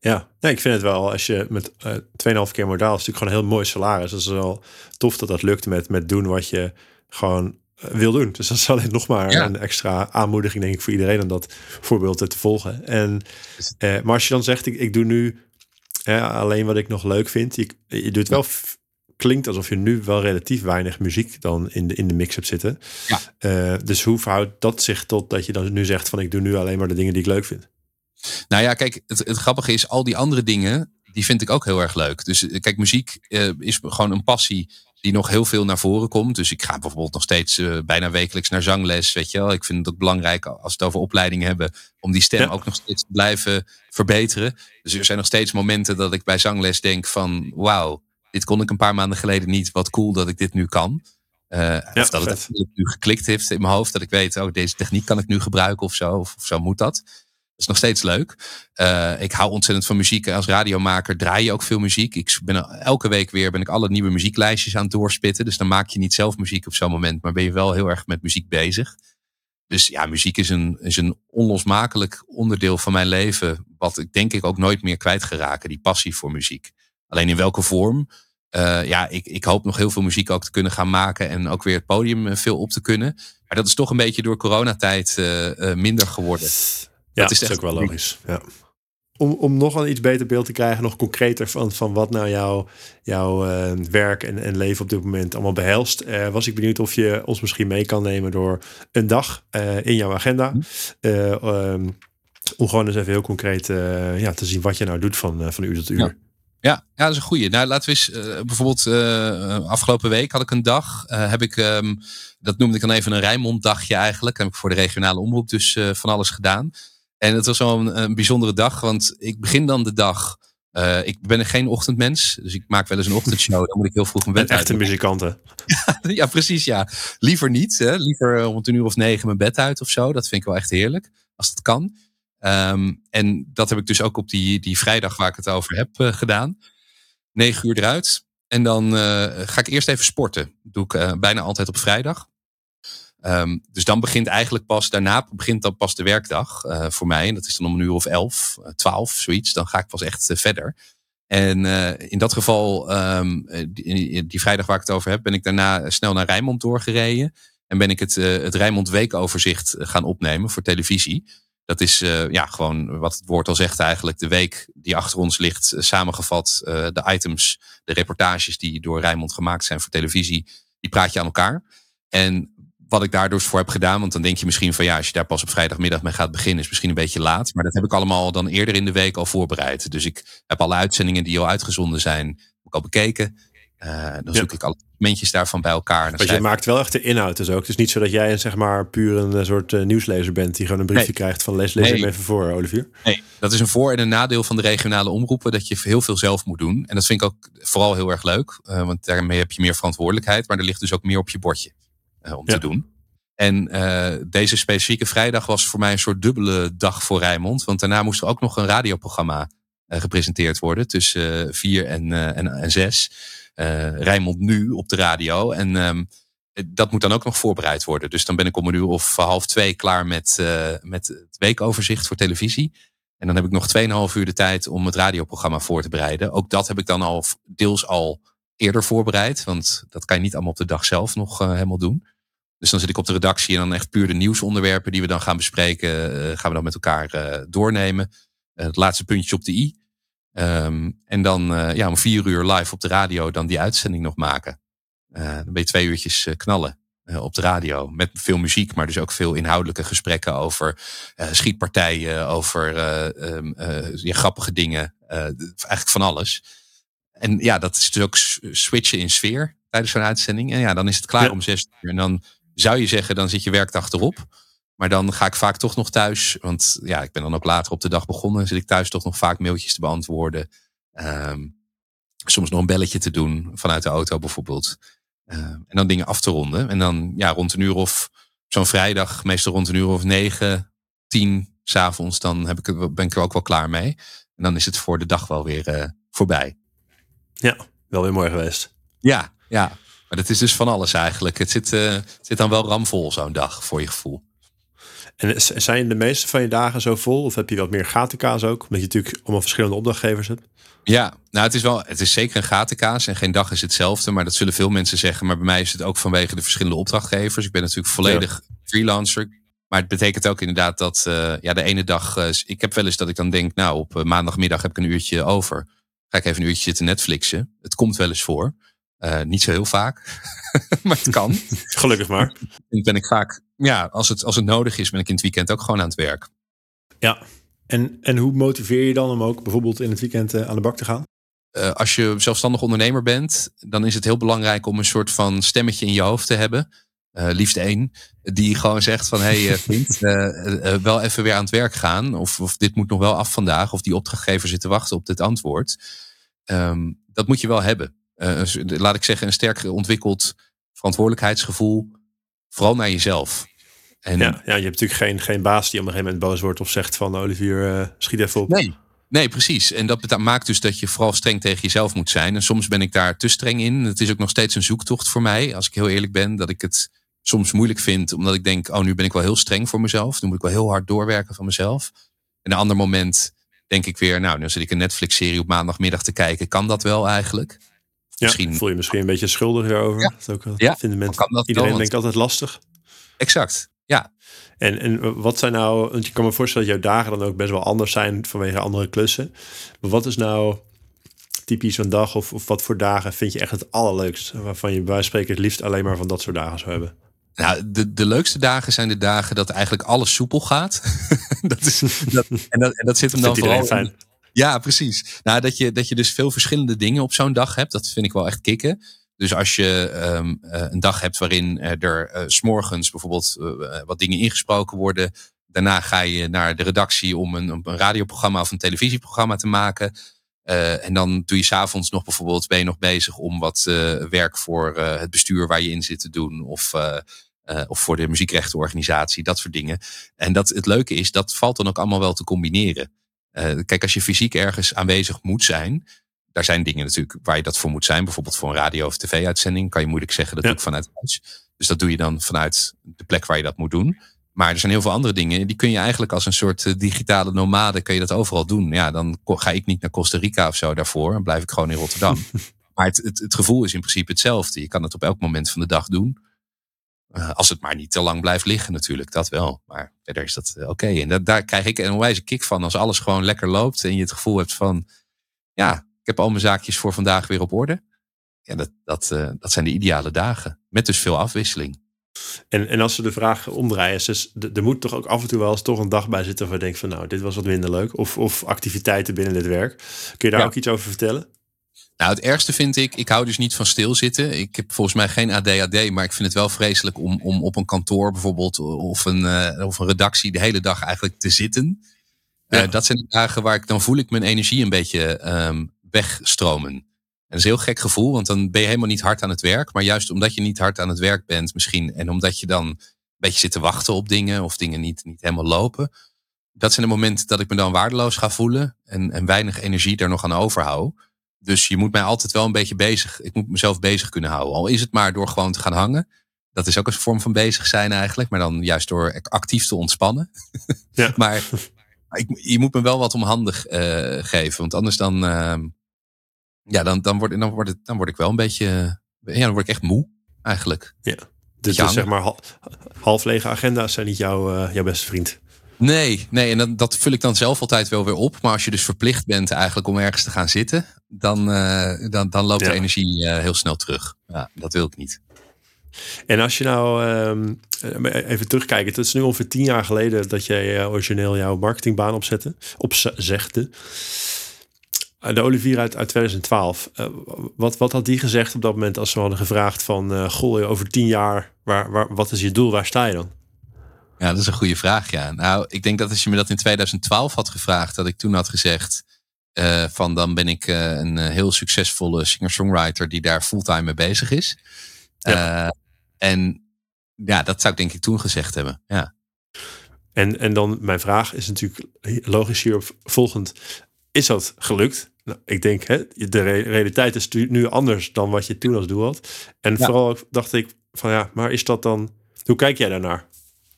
Ja, nee, ik vind het wel, als je met uh, 2,5 keer modaal, is natuurlijk gewoon een heel mooi salaris. Dat is wel tof dat dat lukt met, met doen wat je gewoon wil doen. Dus dat is alleen nog maar ja. een extra aanmoediging, denk ik, voor iedereen om dat voorbeeld te volgen. En, eh, maar als je dan zegt, ik, ik doe nu eh, alleen wat ik nog leuk vind. Je, je doet wel, klinkt alsof je nu wel relatief weinig muziek dan in de, in de mix hebt zitten. Ja. Uh, dus hoe verhoudt dat zich tot dat je dan nu zegt van ik doe nu alleen maar de dingen die ik leuk vind? Nou ja, kijk, het, het grappige is, al die andere dingen, die vind ik ook heel erg leuk. Dus kijk, muziek uh, is gewoon een passie die nog heel veel naar voren komt. Dus ik ga bijvoorbeeld nog steeds uh, bijna wekelijks naar zangles. Weet je wel. Ik vind het ook belangrijk als we het over opleiding hebben. om die stem ook nog steeds te blijven verbeteren. Dus er zijn nog steeds momenten dat ik bij zangles denk van wauw, dit kon ik een paar maanden geleden niet. Wat cool dat ik dit nu kan. Uh, ja, of dat het nu geklikt heeft in mijn hoofd. Dat ik weet, oh, deze techniek kan ik nu gebruiken of zo. Of, of zo moet dat. Is nog steeds leuk. Uh, ik hou ontzettend van muziek. Als radiomaker draai je ook veel muziek. Ik ben elke week weer ben ik alle nieuwe muzieklijstjes aan het doorspitten. Dus dan maak je niet zelf muziek op zo'n moment. Maar ben je wel heel erg met muziek bezig. Dus ja, muziek is een, is een onlosmakelijk onderdeel van mijn leven. Wat ik denk ik ook nooit meer kwijt geraken. Die passie voor muziek. Alleen in welke vorm? Uh, ja, ik, ik hoop nog heel veel muziek ook te kunnen gaan maken. En ook weer het podium eh, veel op te kunnen. Maar dat is toch een beetje door coronatijd minder geworden. Ja, dat is, echt ook wel logisch. Ja. Om, om nog een iets beter beeld te krijgen, nog concreter van, van wat nou jouw, jouw uh, werk en, en leven op dit moment allemaal behelst, uh, was ik benieuwd of je ons misschien mee kan nemen door een dag uh, in jouw agenda. Um, om gewoon eens even heel concreet ja, te zien wat je nou doet van, van uur tot uur. Ja. Ja, ja, dat is een goeie. Nou, laten we eens, uh, bijvoorbeeld uh, afgelopen week had ik een dag, uh, heb ik, um, dat noemde ik dan even een Rijnmond dagje eigenlijk. Heb ik voor de regionale omroep dus van alles gedaan. En het was wel een, een, bijzondere dag, want ik begin dan de dag. Uh, ik ben geen ochtendmens, dus ik maak wel eens een ochtendshow. Dan moet ik heel vroeg mijn bed uit. Echte muzikanten. ja, precies, ja. Liever niet. Hè. Liever om een uur of negen mijn bed uit of zo. Dat vind ik wel echt heerlijk, als dat kan. Um, en dat heb ik dus ook op die, die vrijdag waar ik het over heb uh, gedaan. Negen uur eruit. En dan uh, ga ik eerst even sporten. Dat doe ik bijna altijd op vrijdag. Um, dus dan begint eigenlijk pas, daarna begint dan pas de werkdag uh, voor mij. En dat is dan om een uur of elf, uh, twaalf, zoiets. Dan ga ik pas echt uh, verder. En in dat geval, die, die, vrijdag waar ik het over heb, ben ik daarna snel naar Rijnmond doorgereden. En ben ik het, het Rijnmond Weekoverzicht gaan opnemen voor televisie. Dat is ja, gewoon wat het woord al zegt eigenlijk. De week die achter ons ligt, samengevat. de items, de reportages die door Rijnmond gemaakt zijn voor televisie. Die praat je aan elkaar. En wat ik daar dus voor heb gedaan. Want dan denk je misschien van ja, als je daar pas op vrijdagmiddag mee gaat beginnen, is misschien een beetje laat. Maar dat heb ik allemaal dan eerder in de week al voorbereid. Dus ik heb alle uitzendingen die al uitgezonden zijn, ook al bekeken. Uh, dan zoek ik alle momentjes daarvan bij elkaar. Maar je maakt wel echt de inhoud dus ook. Het is niet zo dat jij zeg maar puur een soort uh, nieuwslezer bent die gewoon een briefje nee. krijgt van lees, lees nee. hem even voor, Olivier. Nee, dat is een voor- en een nadeel van de regionale omroepen, dat je heel veel zelf moet doen. En dat vind ik ook vooral heel erg leuk, uh, want daarmee heb je meer verantwoordelijkheid, maar er ligt dus ook meer op je bordje om ja. te doen. En uh, deze specifieke vrijdag was voor mij een soort dubbele dag voor Rijnmond. Want daarna moest er ook nog een radioprogramma uh, gepresenteerd worden tussen uh, vier en, en, en zes. Rijnmond nu op de radio. En um, dat moet dan ook nog voorbereid worden. Dus dan ben ik om een uur of half twee klaar met, met het weekoverzicht voor televisie. En dan heb ik nog 2,5 uur de tijd om het radioprogramma voor te bereiden. Ook dat heb ik dan al deels al eerder voorbereid. Want dat kan je niet allemaal op de dag zelf nog helemaal doen. Dus dan zit ik op de redactie en dan echt puur de nieuwsonderwerpen die we dan gaan bespreken, uh, gaan we dan met elkaar uh, doornemen. Uh, het laatste puntje op de i. Um, en dan ja, om vier uur live op de radio dan die uitzending nog maken. dan ben je twee uurtjes knallen op de radio. Met veel muziek, maar dus ook veel inhoudelijke gesprekken over schietpartijen, over um, ja, grappige dingen. eigenlijk van alles. En ja, dat is dus ook switchen in sfeer tijdens zo'n uitzending. En ja, dan is het klaar ja. om zes uur. En dan zou je zeggen, dan zit je werkdag erop. Maar dan ga ik vaak toch nog thuis. Want ja, ik ben dan ook later op de dag begonnen. Zit ik thuis toch nog vaak mailtjes te beantwoorden. Um, soms nog een belletje te doen vanuit de auto bijvoorbeeld. Uh, en dan dingen af te ronden. En dan ja, rond een uur of zo'n vrijdag, meestal rond een uur of negen, tien s'avonds, dan heb ik, ben ik er ook wel klaar mee. En dan is het voor de dag wel weer uh, voorbij. Ja, wel weer mooi geweest. Ja, ja. Dat is dus van alles eigenlijk. Het zit, uh, het zit dan wel ramvol zo'n dag voor je gevoel. En zijn de meeste van je dagen zo vol? Of heb je wat meer gatenkaas ook? Omdat je natuurlijk allemaal verschillende opdrachtgevers hebt. Ja, nou het is wel, het is zeker een gatenkaas en geen dag is hetzelfde. Maar dat zullen veel mensen zeggen. Maar bij mij is het ook vanwege de verschillende opdrachtgevers. Ik ben natuurlijk volledig ja. freelancer. Maar het betekent ook inderdaad dat uh, ja, de ene dag. Uh, ik heb wel eens dat ik dan denk, nou, op maandagmiddag heb ik een uurtje over. Ga ik even een uurtje zitten Netflixen. Het komt wel eens voor. Uh, niet zo heel vaak, maar het kan. Gelukkig maar. En ben ik vaak, ja, als het, als het nodig is, ben ik in het weekend ook gewoon aan het werk. Ja, en, en hoe motiveer je dan om ook bijvoorbeeld in het weekend uh, aan de bak te gaan? uh, als je zelfstandig ondernemer bent, dan is het heel belangrijk om een soort van stemmetje in je hoofd te hebben. Uh, liefst één, die gewoon zegt van hé hey, vriend, wel even weer aan het werk gaan. Of, of dit moet nog wel af vandaag. Of die opdrachtgever zit te wachten op dit antwoord. Um, dat moet je wel hebben. Laat ik zeggen, een sterk ontwikkeld verantwoordelijkheidsgevoel. Vooral naar jezelf. En, ja, ja, je hebt natuurlijk geen, geen baas die op een gegeven moment boos wordt of zegt van Olivier, uh, schiet even op. Nee, nee, precies. En dat maakt dus dat je vooral streng tegen jezelf moet zijn. En soms ben ik daar te streng in. Het is ook nog steeds een zoektocht voor mij, als ik heel eerlijk ben, dat ik het soms moeilijk vind, omdat ik denk, oh, nu ben ik wel heel streng voor mezelf. Nu moet ik wel heel hard doorwerken van mezelf. En een ander moment denk ik weer, nou, nu zit ik een Netflix-serie op maandagmiddag te kijken. Kan dat wel eigenlijk? Ja, misschien... voel je misschien een beetje schuldig erover. Ja, dat ook, ja. vinden mensen, dat iedereen denkt altijd lastig. Exact, ja. En, en wat zijn nou, want je kan me voorstellen dat jouw dagen dan ook best wel anders zijn vanwege andere klussen. Maar wat is nou typisch een dag of, of wat voor dagen vind je echt het allerleukst? Waarvan je bij spreken het liefst alleen maar van dat soort dagen zou hebben? Nou, de, de leukste dagen zijn de dagen dat eigenlijk alles soepel gaat. dat is, dat, en, dat, en dat zit hem dan vooral fijn. Ja, precies. Nou, dat je, dat je dus veel verschillende dingen op zo'n dag hebt, dat vind ik wel echt kicken. Dus als je um, een dag hebt waarin er uh, s'morgens bijvoorbeeld uh, wat dingen ingesproken worden. Daarna ga je naar de redactie om een, een radioprogramma of een televisieprogramma te maken. En dan doe je s'avonds nog bijvoorbeeld, ben je nog bezig om wat werk voor het bestuur waar je in zit te doen. Of, of voor de muziekrechtenorganisatie, dat soort dingen. En dat, het leuke is, dat valt dan ook allemaal wel te combineren. Kijk, als je fysiek ergens aanwezig moet zijn, daar zijn dingen natuurlijk waar je dat voor moet zijn. Bijvoorbeeld voor een radio- of tv-uitzending kan je moeilijk zeggen dat doe ik vanuit huis. Dus dat doe je dan vanuit de plek waar je dat moet doen. Maar er zijn heel veel andere dingen. Die kun je eigenlijk als een soort eh, digitale nomade, kun je dat overal doen. Ja, dan ga ik niet naar Costa Rica of zo daarvoor. Dan blijf ik gewoon in Rotterdam. maar het, het, het, gevoel is in principe hetzelfde. Je kan het op elk moment van de dag doen. Uh, als het maar niet te lang blijft liggen natuurlijk, dat wel. Maar verder is dat uh, oké. Okay. En dat, daar krijg ik een onwijze kick van. Als alles gewoon lekker loopt en je het gevoel hebt van... Ja, ik heb al mijn zaakjes voor vandaag weer op orde. Ja, dat, dat, uh, dat zijn de ideale dagen. Met dus veel afwisseling. En, en als ze de vraag omdraaien, dus er moet toch ook af en toe wel eens toch een dag bij zitten waar je denkt van nou, dit was wat minder leuk. Of, of activiteiten binnen dit werk. Kun je daar ook iets over vertellen? Nou, het ergste vind ik, ik hou dus niet van stilzitten. Ik heb volgens mij geen ADHD, maar ik vind het wel vreselijk om, om op een kantoor bijvoorbeeld of een, uh, of een redactie de hele dag eigenlijk te zitten. Ja. Uh, dat zijn de dagen waar ik dan voel ik mijn energie een beetje um, wegstromen. En dat is een heel gek gevoel, want dan ben je helemaal niet hard aan het werk. Maar juist omdat je niet hard aan het werk bent misschien en omdat je dan een beetje zit te wachten op dingen of dingen niet, niet helemaal lopen. Dat zijn de momenten dat ik me dan waardeloos ga voelen en, en weinig energie daar nog aan overhoud. Dus je moet mij altijd wel een beetje bezig. Ik moet mezelf bezig kunnen houden. Al is het maar door gewoon te gaan hangen. Dat is ook een vorm van bezig zijn eigenlijk. Maar dan juist door actief te ontspannen. Ja. maar ik, je moet me wel wat omhandig uh, geven. Want anders dan, uh, ja, dan, dan, word, dan, word het, dan word ik wel een beetje. Ja, dan word ik echt moe eigenlijk. Ja. Dus, dus zeg maar half lege agenda's zijn niet jouw, uh, jouw beste vriend. Nee, nee, en dat, dat vul ik dan zelf altijd wel weer op. Maar als je dus verplicht bent eigenlijk om ergens te gaan zitten, dan, uh, dan, dan loopt ja. de energie uh, heel snel terug. Ja, dat wil ik niet. En als je nou um, even terugkijkt, het is nu ongeveer tien jaar geleden dat jij uh, origineel jouw marketingbaan opzette, opzegde. De Olivier uit, uit 2012. Uh, wat, wat had die gezegd op dat moment als we hadden gevraagd van... Uh, goh, over tien jaar, waar, waar, wat is je doel? Waar sta je dan? Ja, dat is een goede vraag, ja. Nou, ik denk dat als je me dat in 2012 had gevraagd... dat ik toen had gezegd uh, van dan ben ik een heel succesvolle singer-songwriter... die daar fulltime mee bezig is. Ja. en ja, dat zou ik denk ik toen gezegd hebben, ja. En, en dan mijn vraag is natuurlijk logisch hierop volgend. Is dat gelukt? Nou, ik denk, hè, de realiteit is nu anders dan wat je toen als doel had. En vooral dacht ik van ja, maar is dat dan... Hoe kijk jij daarnaar?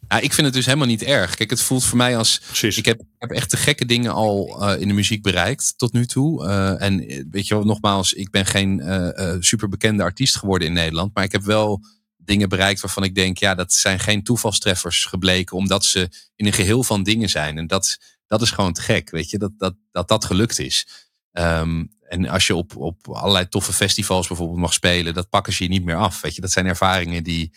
Ja, ik vind het dus helemaal niet erg. Kijk, het voelt voor mij als. Precies. Ik heb, heb echt de gekke dingen al uh, in de muziek bereikt tot nu toe. Uh, en weet je wel, nogmaals, ik ben geen uh, super bekende artiest geworden in Nederland. Maar ik heb wel dingen bereikt waarvan ik denk, ja, dat zijn geen toevalstreffers gebleken, omdat ze in een geheel van dingen zijn. En dat, dat is gewoon te gek, weet je, dat dat, dat, dat gelukt is. Um, en als je op, op allerlei toffe festivals bijvoorbeeld mag spelen, dat pakken ze je niet meer af. Weet je, dat zijn ervaringen die,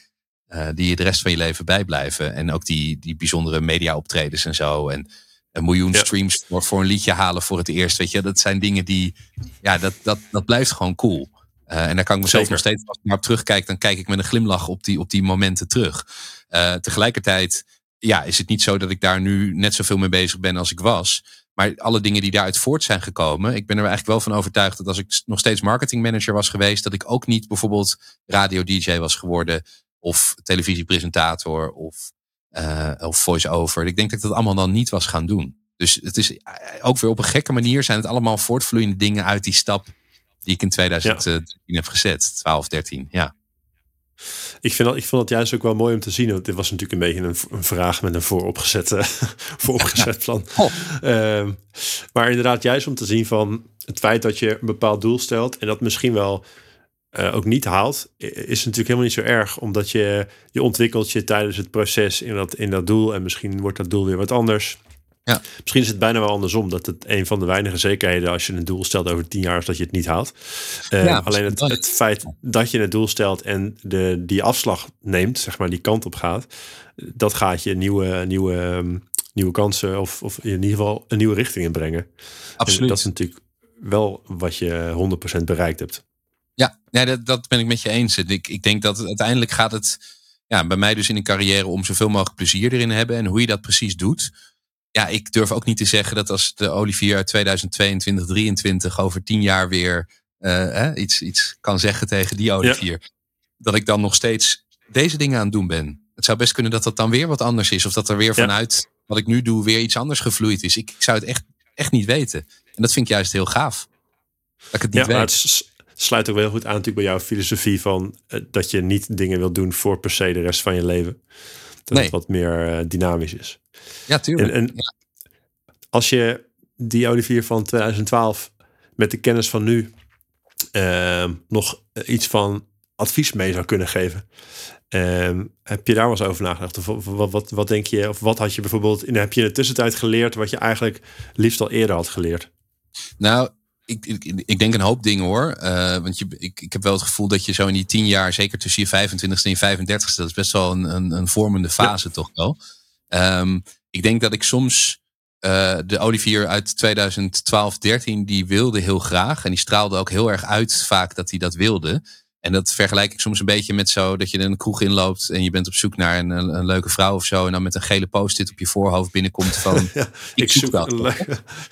uh, die je de rest van je leven bijblijven. En ook die, die bijzondere media optredens en zo. En een miljoen streams voor, voor een liedje halen voor het eerst. Weet je, dat zijn dingen die, ja, dat, dat, dat blijft gewoon cool. Uh, en daar kan ik mezelf nog steeds, als ik naar op terugkijk, dan kijk ik met een glimlach op die, op die momenten terug. Uh, tegelijkertijd, ja, is het niet zo dat ik daar nu net zoveel mee bezig ben als ik was. Maar alle dingen die daaruit voort zijn gekomen, ik ben er eigenlijk wel van overtuigd dat als ik nog steeds marketingmanager was geweest, dat ik ook niet bijvoorbeeld radio-DJ was geworden of televisiepresentator of, uh, of voice-over. Ik denk dat ik dat allemaal dan niet was gaan doen. Dus het is ook weer op een gekke manier zijn het allemaal voortvloeiende dingen uit die stap die ik in 2013 heb gezet. 12, 13, ja. Ik vind, dat, ik vond het juist ook wel mooi om te zien. Want dit was natuurlijk een beetje een, een vraag met een vooropgezette, vooropgezet plan. Oh. Ehm, maar inderdaad, juist om te zien van het feit dat je een bepaald doel stelt en dat misschien wel uh, ook niet haalt, is natuurlijk helemaal niet zo erg. Omdat je, je ontwikkelt je tijdens het proces in dat, in dat doel. En misschien wordt dat doel weer wat anders. Ja. Misschien is het bijna wel andersom. Dat het een van de weinige zekerheden als je een doel stelt over tien jaar is dat je het niet haalt. Uh, alleen het, het, feit dat je een doel stelt en de, die afslag neemt, zeg maar, die kant op gaat, dat gaat je nieuwe, nieuwe, ehm, nieuwe kansen of, of in ieder geval een nieuwe richting inbrengen. Absoluut. En dat is natuurlijk wel wat je 100% bereikt hebt. Ja, ja dat, dat ben ik met je eens. Ik, ik denk dat uiteindelijk gaat het ja, bij mij dus in een carrière om zoveel mogelijk plezier erin hebben. En hoe je dat precies doet ja, ik durf ook niet te zeggen dat als de Olivier uit 2022, 2023 over tien jaar weer uh, iets, iets kan zeggen tegen die Olivier, dat ik dan nog steeds deze dingen aan het doen ben. Het zou best kunnen dat dat dan weer wat anders is. Of dat er weer vanuit wat ik nu doe weer iets anders gevloeid is. Ik, ik, zou het echt, echt niet weten. En dat vind ik juist heel gaaf. Dat ik het niet ja, weet. Het sluit ook wel goed aan natuurlijk bij jouw filosofie van uh, dat je niet dingen wil doen voor per se de rest van je leven. Dat nee. het wat meer uh, dynamisch is. Ja, tuurlijk. En, als je die Olivier van 2012 met de kennis van nu uh, nog iets van advies mee zou kunnen geven. Uh, heb je daar wel eens over nagedacht? Of wat, wat, wat, denk je? Of wat had je bijvoorbeeld in, heb je in de tussentijd geleerd wat je eigenlijk liefst al eerder had geleerd? Nou, ik, ik, ik denk een hoop dingen hoor. Uh, want je, ik, ik heb wel het gevoel dat je zo in die tien jaar, zeker tussen je 25ste en je 35ste, dat is best wel een, een, een vormende fase toch wel. Um, ik denk dat ik soms uh, de Olivier uit 2012, 13, die wilde heel graag. En die straalde ook heel erg uit vaak dat hij dat wilde. En dat vergelijk ik soms een beetje met zo dat je in een kroeg inloopt en je bent op zoek naar een, een, leuke vrouw of zo. En dan met een gele post-it op je voorhoofd binnenkomt van ja, ik, zoek, dat.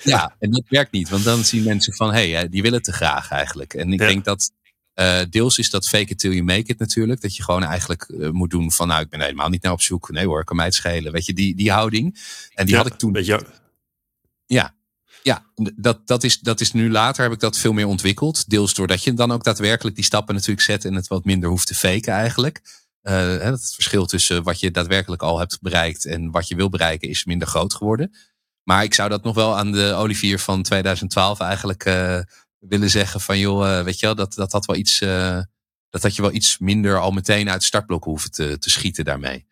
Ja, en dat werkt niet. Want dan zien mensen van hé, hey, die willen te graag eigenlijk. En ik denk dat uh, deels is dat fake it till you make it natuurlijk. Dat je gewoon eigenlijk uh, moet doen van nou, ik ben helemaal niet naar op zoek. Nee hoor, kan mij het schelen. Weet je, die, die houding. En die had ik toen. Beetje... Ja, ja dat, dat, is, dat is nu later heb ik dat veel meer ontwikkeld. Deels doordat je dan ook daadwerkelijk die stappen natuurlijk zet en het wat minder hoeft te faken eigenlijk. Uh, het verschil tussen wat je daadwerkelijk al hebt bereikt en wat je wil bereiken is minder groot geworden. Maar ik zou dat nog wel aan de Olivier van 2012 eigenlijk willen zeggen van joh, uh, weet je wel, dat, dat had wel iets, dat had je wel iets minder al meteen uit startblok hoeven te, te schieten daarmee.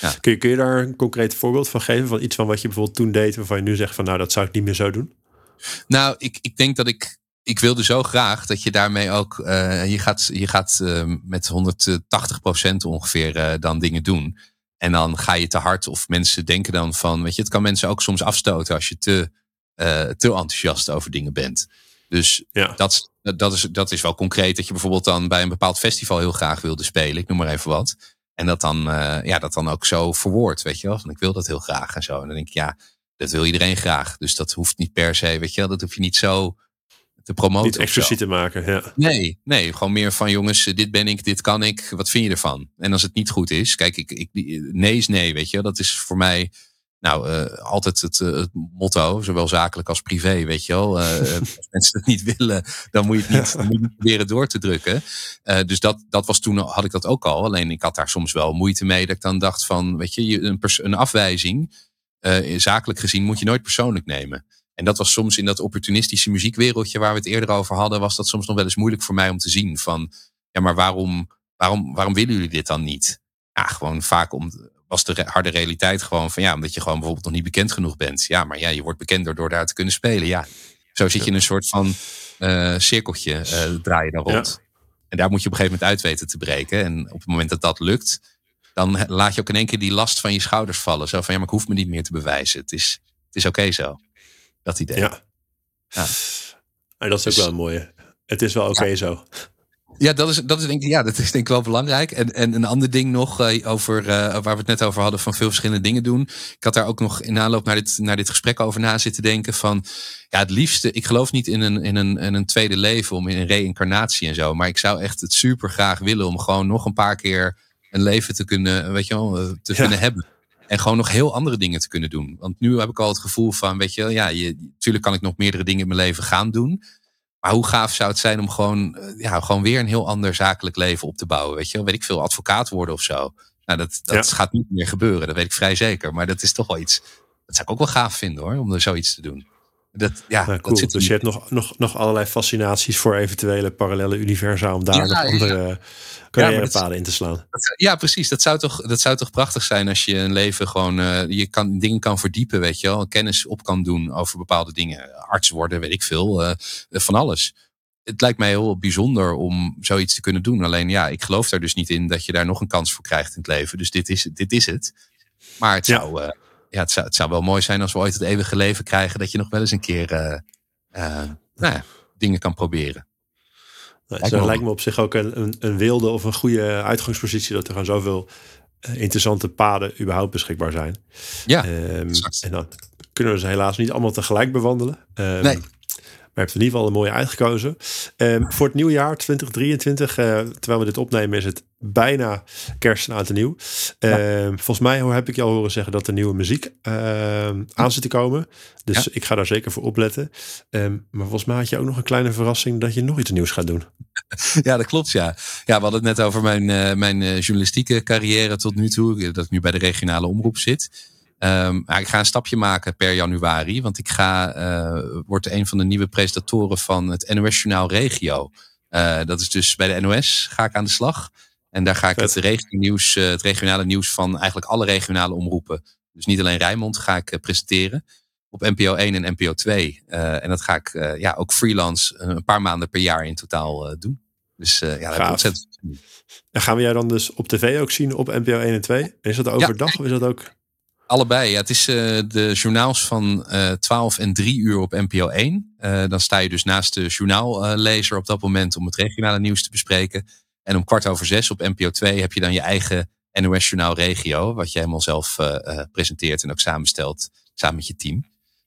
Ja. Kun, je, kun je daar een concreet voorbeeld van geven? Van iets van wat je bijvoorbeeld toen deed, waarvan je nu zegt van nou, dat zou ik niet meer zo doen? Nou, ik, ik denk dat ik. Ik wilde zo graag dat je daarmee ook. Uh, je gaat, je gaat uh, met 180% ongeveer uh, dan dingen doen. En dan ga je te hard. Of mensen denken dan van. Weet je, het kan mensen ook soms afstoten als je te, te enthousiast over dingen bent. Dus ja. dat, dat, is, dat is wel concreet dat je bijvoorbeeld dan bij een bepaald festival heel graag wilde spelen. Ik noem maar even wat. En dat dan, uh, ja, dat dan ook zo verwoord, weet je wel. Van ik wil dat heel graag en zo. En dan denk ik, ja, dat wil iedereen graag. Dus dat hoeft niet per se, weet je wel. Dat hoef je niet zo te promoten. Niet expliciet te maken, ja. Nee, nee, gewoon meer van jongens, dit ben ik, dit kan ik. Wat vind je ervan? En als het niet goed is, kijk, ik, ik, nee is nee, weet je. Dat is voor mij nou, uh, altijd het, uh, het, motto, zowel zakelijk als privé, weet je wel. Uh, als mensen het niet willen, dan moet je het niet, moet je proberen door te drukken. dus dat, dat was toen, had ik dat ook al. Alleen ik had daar soms wel moeite mee dat ik dan dacht van, weet je, een, een afwijzing, zakelijk gezien, moet je nooit persoonlijk nemen. En dat was soms in dat opportunistische muziekwereldje waar we het eerder over hadden, was dat soms nog wel eens moeilijk voor mij om te zien van, ja, maar waarom, waarom, waarom willen jullie dit dan niet? Ja, gewoon vaak om, was de harde realiteit gewoon van ja, omdat je gewoon bijvoorbeeld nog niet bekend genoeg bent. Ja, maar ja, je wordt bekender door daar te kunnen spelen. Ja, zo zit je in een soort van uh, cirkeltje, uh, draai je daar rond. En daar moet je op een gegeven moment uit weten te breken. En op het moment dat dat lukt, dan laat je ook in één keer die last van je schouders vallen. Zo van ja, maar ik hoef me niet meer te bewijzen. Het is, Het is oké zo. Dat idee. Ja. ja. En dat is ook dus- wel een mooie. Het is wel oké zo. Ja, dat is, dat is denk ik, ja, dat is denk ik wel belangrijk. En, en een ander ding nog uh, over, uh, waar we het net over hadden, van veel verschillende dingen doen. Ik had daar ook nog in aanloop naar dit, naar dit gesprek over na zitten denken van, ja, het liefste, ik geloof niet in een, in een, in een tweede leven, om in een reïncarnatie en zo. Maar ik zou echt het super graag willen om gewoon nog een paar keer een leven te kunnen, weet je wel, eh, te kunnen hebben. En gewoon nog heel andere dingen te kunnen doen. Want nu heb ik al het gevoel van, weet je, ja, je, natuurlijk kan ik nog meerdere dingen in mijn leven gaan doen. Maar hoe gaaf zou het zijn om gewoon, eh, ja, gewoon weer een heel ander zakelijk leven op te bouwen? Weet je, weet ik veel, advocaat worden of zo. Nou, dat, dat gaat niet meer gebeuren, dat weet ik vrij zeker. Maar dat is toch wel iets, dat zou ik ook wel gaaf vinden hoor, om er zoiets te doen. Dat, ja, nou, cool. dus je hebt nog, nog, nog allerlei fascinaties voor eventuele parallele universa om daar ja, nog andere carrièrepaden in te slaan. ja, precies. Dat zou, toch, dat zou toch prachtig zijn als je een leven gewoon uh, je kan, dingen kan verdiepen, weet je wel. Kennis op kan doen over bepaalde dingen. Arts worden, weet ik veel. Uh, van alles. Het lijkt mij heel bijzonder om zoiets te kunnen doen. Alleen ja, ik geloof daar dus niet in dat je daar nog een kans voor krijgt in het leven. Dus dit is, dit is het. Maar het zou, uh, ja, het zou, het zou wel mooi zijn als we ooit het eeuwige leven krijgen. Dat je nog wel eens een keer nou ja, dingen kan proberen. Nou, lijkt, me, lijkt me op zich ook een, een, een, wilde of een goede uitgangspositie dat er gewoon zoveel uh, interessante paden überhaupt beschikbaar zijn. Ja, um, en dan kunnen we ze helaas niet allemaal tegelijk bewandelen. Um, nee. Maar je hebt in ieder geval een mooie uitgekozen. Um, voor het nieuwjaar 2023, uh, eh, terwijl we dit opnemen, is het bijna kerst en oud en nieuw. Ja. Uh, volgens mij heb ik je al horen zeggen dat er nieuwe muziek uh, aan zit te komen. Dus ik ga daar zeker voor opletten. Um, maar volgens mij had je ook nog een kleine verrassing dat je nog iets nieuws gaat doen. Ja, dat klopt. Ja, ja we hadden het net over mijn, uh, mijn uh, journalistieke carrière tot nu toe. Dat ik nu bij de regionale omroep zit. Um, ik ga een stapje maken per januari, want ik ga, uh, word een van de nieuwe presentatoren van het NOS Journaal Regio. Uh, dat is dus bij de NOS ga ik aan de slag. En daar ga ik het, regionieuws, uh, het regionale nieuws van eigenlijk alle regionale omroepen, dus niet alleen Rijnmond, ga ik presenteren op NPO 1 en NPO 2. en dat ga ik ja, ook freelance een paar maanden per jaar in totaal doen. Dus ja, dat ontzettend. En gaan we jou dan dus op tv ook zien op NPO 1 en 2? Is dat overdag ja, of is dat ook... Allebei. Ja, het is uh, de journaals van uh, eh, 12 en 3 uur op NPO 1. Uh, eh, dan sta je dus naast de journaallezer op dat moment om het regionale nieuws te bespreken. En om kwart over zes op NPO 2 heb je dan je eigen NOS Journaal Regio. Wat je helemaal zelf presenteert en ook samenstelt samen met je team.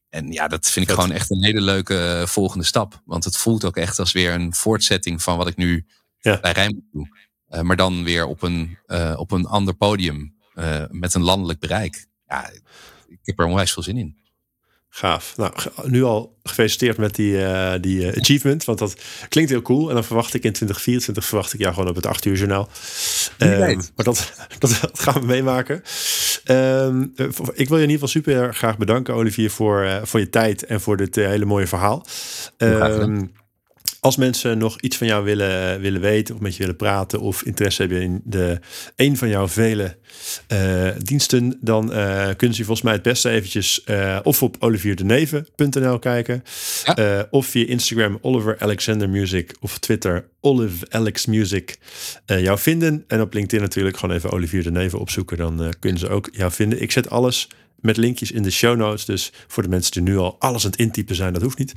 En ja, dat vind ik gewoon echt een hele leuke volgende stap. Want het voelt ook echt als weer een voortzetting van wat ik nu ja. bij Rijnmond doe. maar dan weer op een, op een ander podium met een landelijk bereik ja, ik heb er onwijs veel zin in. Gaaf. Nou, nu al gefeliciteerd met die, uh, die uh, achievement. Want dat klinkt heel cool. En dan verwacht ik in 2024 verwacht ik jou gewoon op het 8 uur journaal. Um, maar dat, dat, gaan we meemaken. Um, ik wil je in ieder geval super graag bedanken, Olivier, voor, uh, voor je tijd en voor dit hele mooie verhaal. Um, als mensen nog iets van jou willen, willen weten of met je willen praten of interesse hebben in de, een van jouw vele uh, diensten, dan uh, kunnen ze volgens mij het beste eventjes uh, of op olivierdeneve.nl kijken of via Instagram Oliver Alexander Music of Twitter Olive Alex Music jou vinden. En op LinkedIn natuurlijk gewoon even Olivier de Neve opzoeken, dan kunnen ze ook jou vinden. Ik zet alles met linkjes in de show notes. Dus voor de mensen die nu al alles aan het intypen zijn, dat hoeft niet.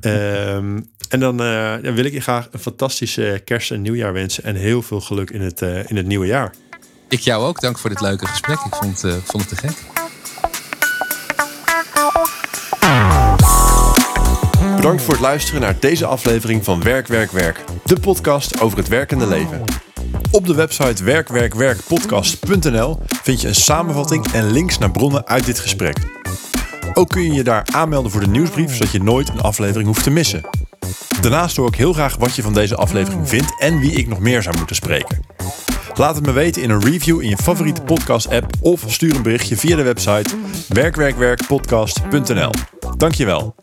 um, en dan uh, ja, wil ik je graag een fantastische kerst- en nieuwjaar wensen. En heel veel geluk in het, uh, in het nieuwe jaar. Ik jou ook. Dank voor dit leuke gesprek. Ik vond, uh, vond het te gek. Bedankt voor het luisteren naar deze aflevering van Werk, Werk, Werk. De podcast over het werkende leven. Op de website werkwerkwerkpodcast.nl vind je een samenvatting en links naar bronnen uit dit gesprek. Ook kun je je daar aanmelden voor de nieuwsbrief, zodat je nooit een aflevering hoeft te missen. Daarnaast hoor ik heel graag wat je van deze aflevering vindt en wie ik nog meer zou moeten spreken. Laat het me weten in een review in je favoriete podcast-app of stuur een berichtje via de website werkwerkwerkpodcast.nl. Dankjewel.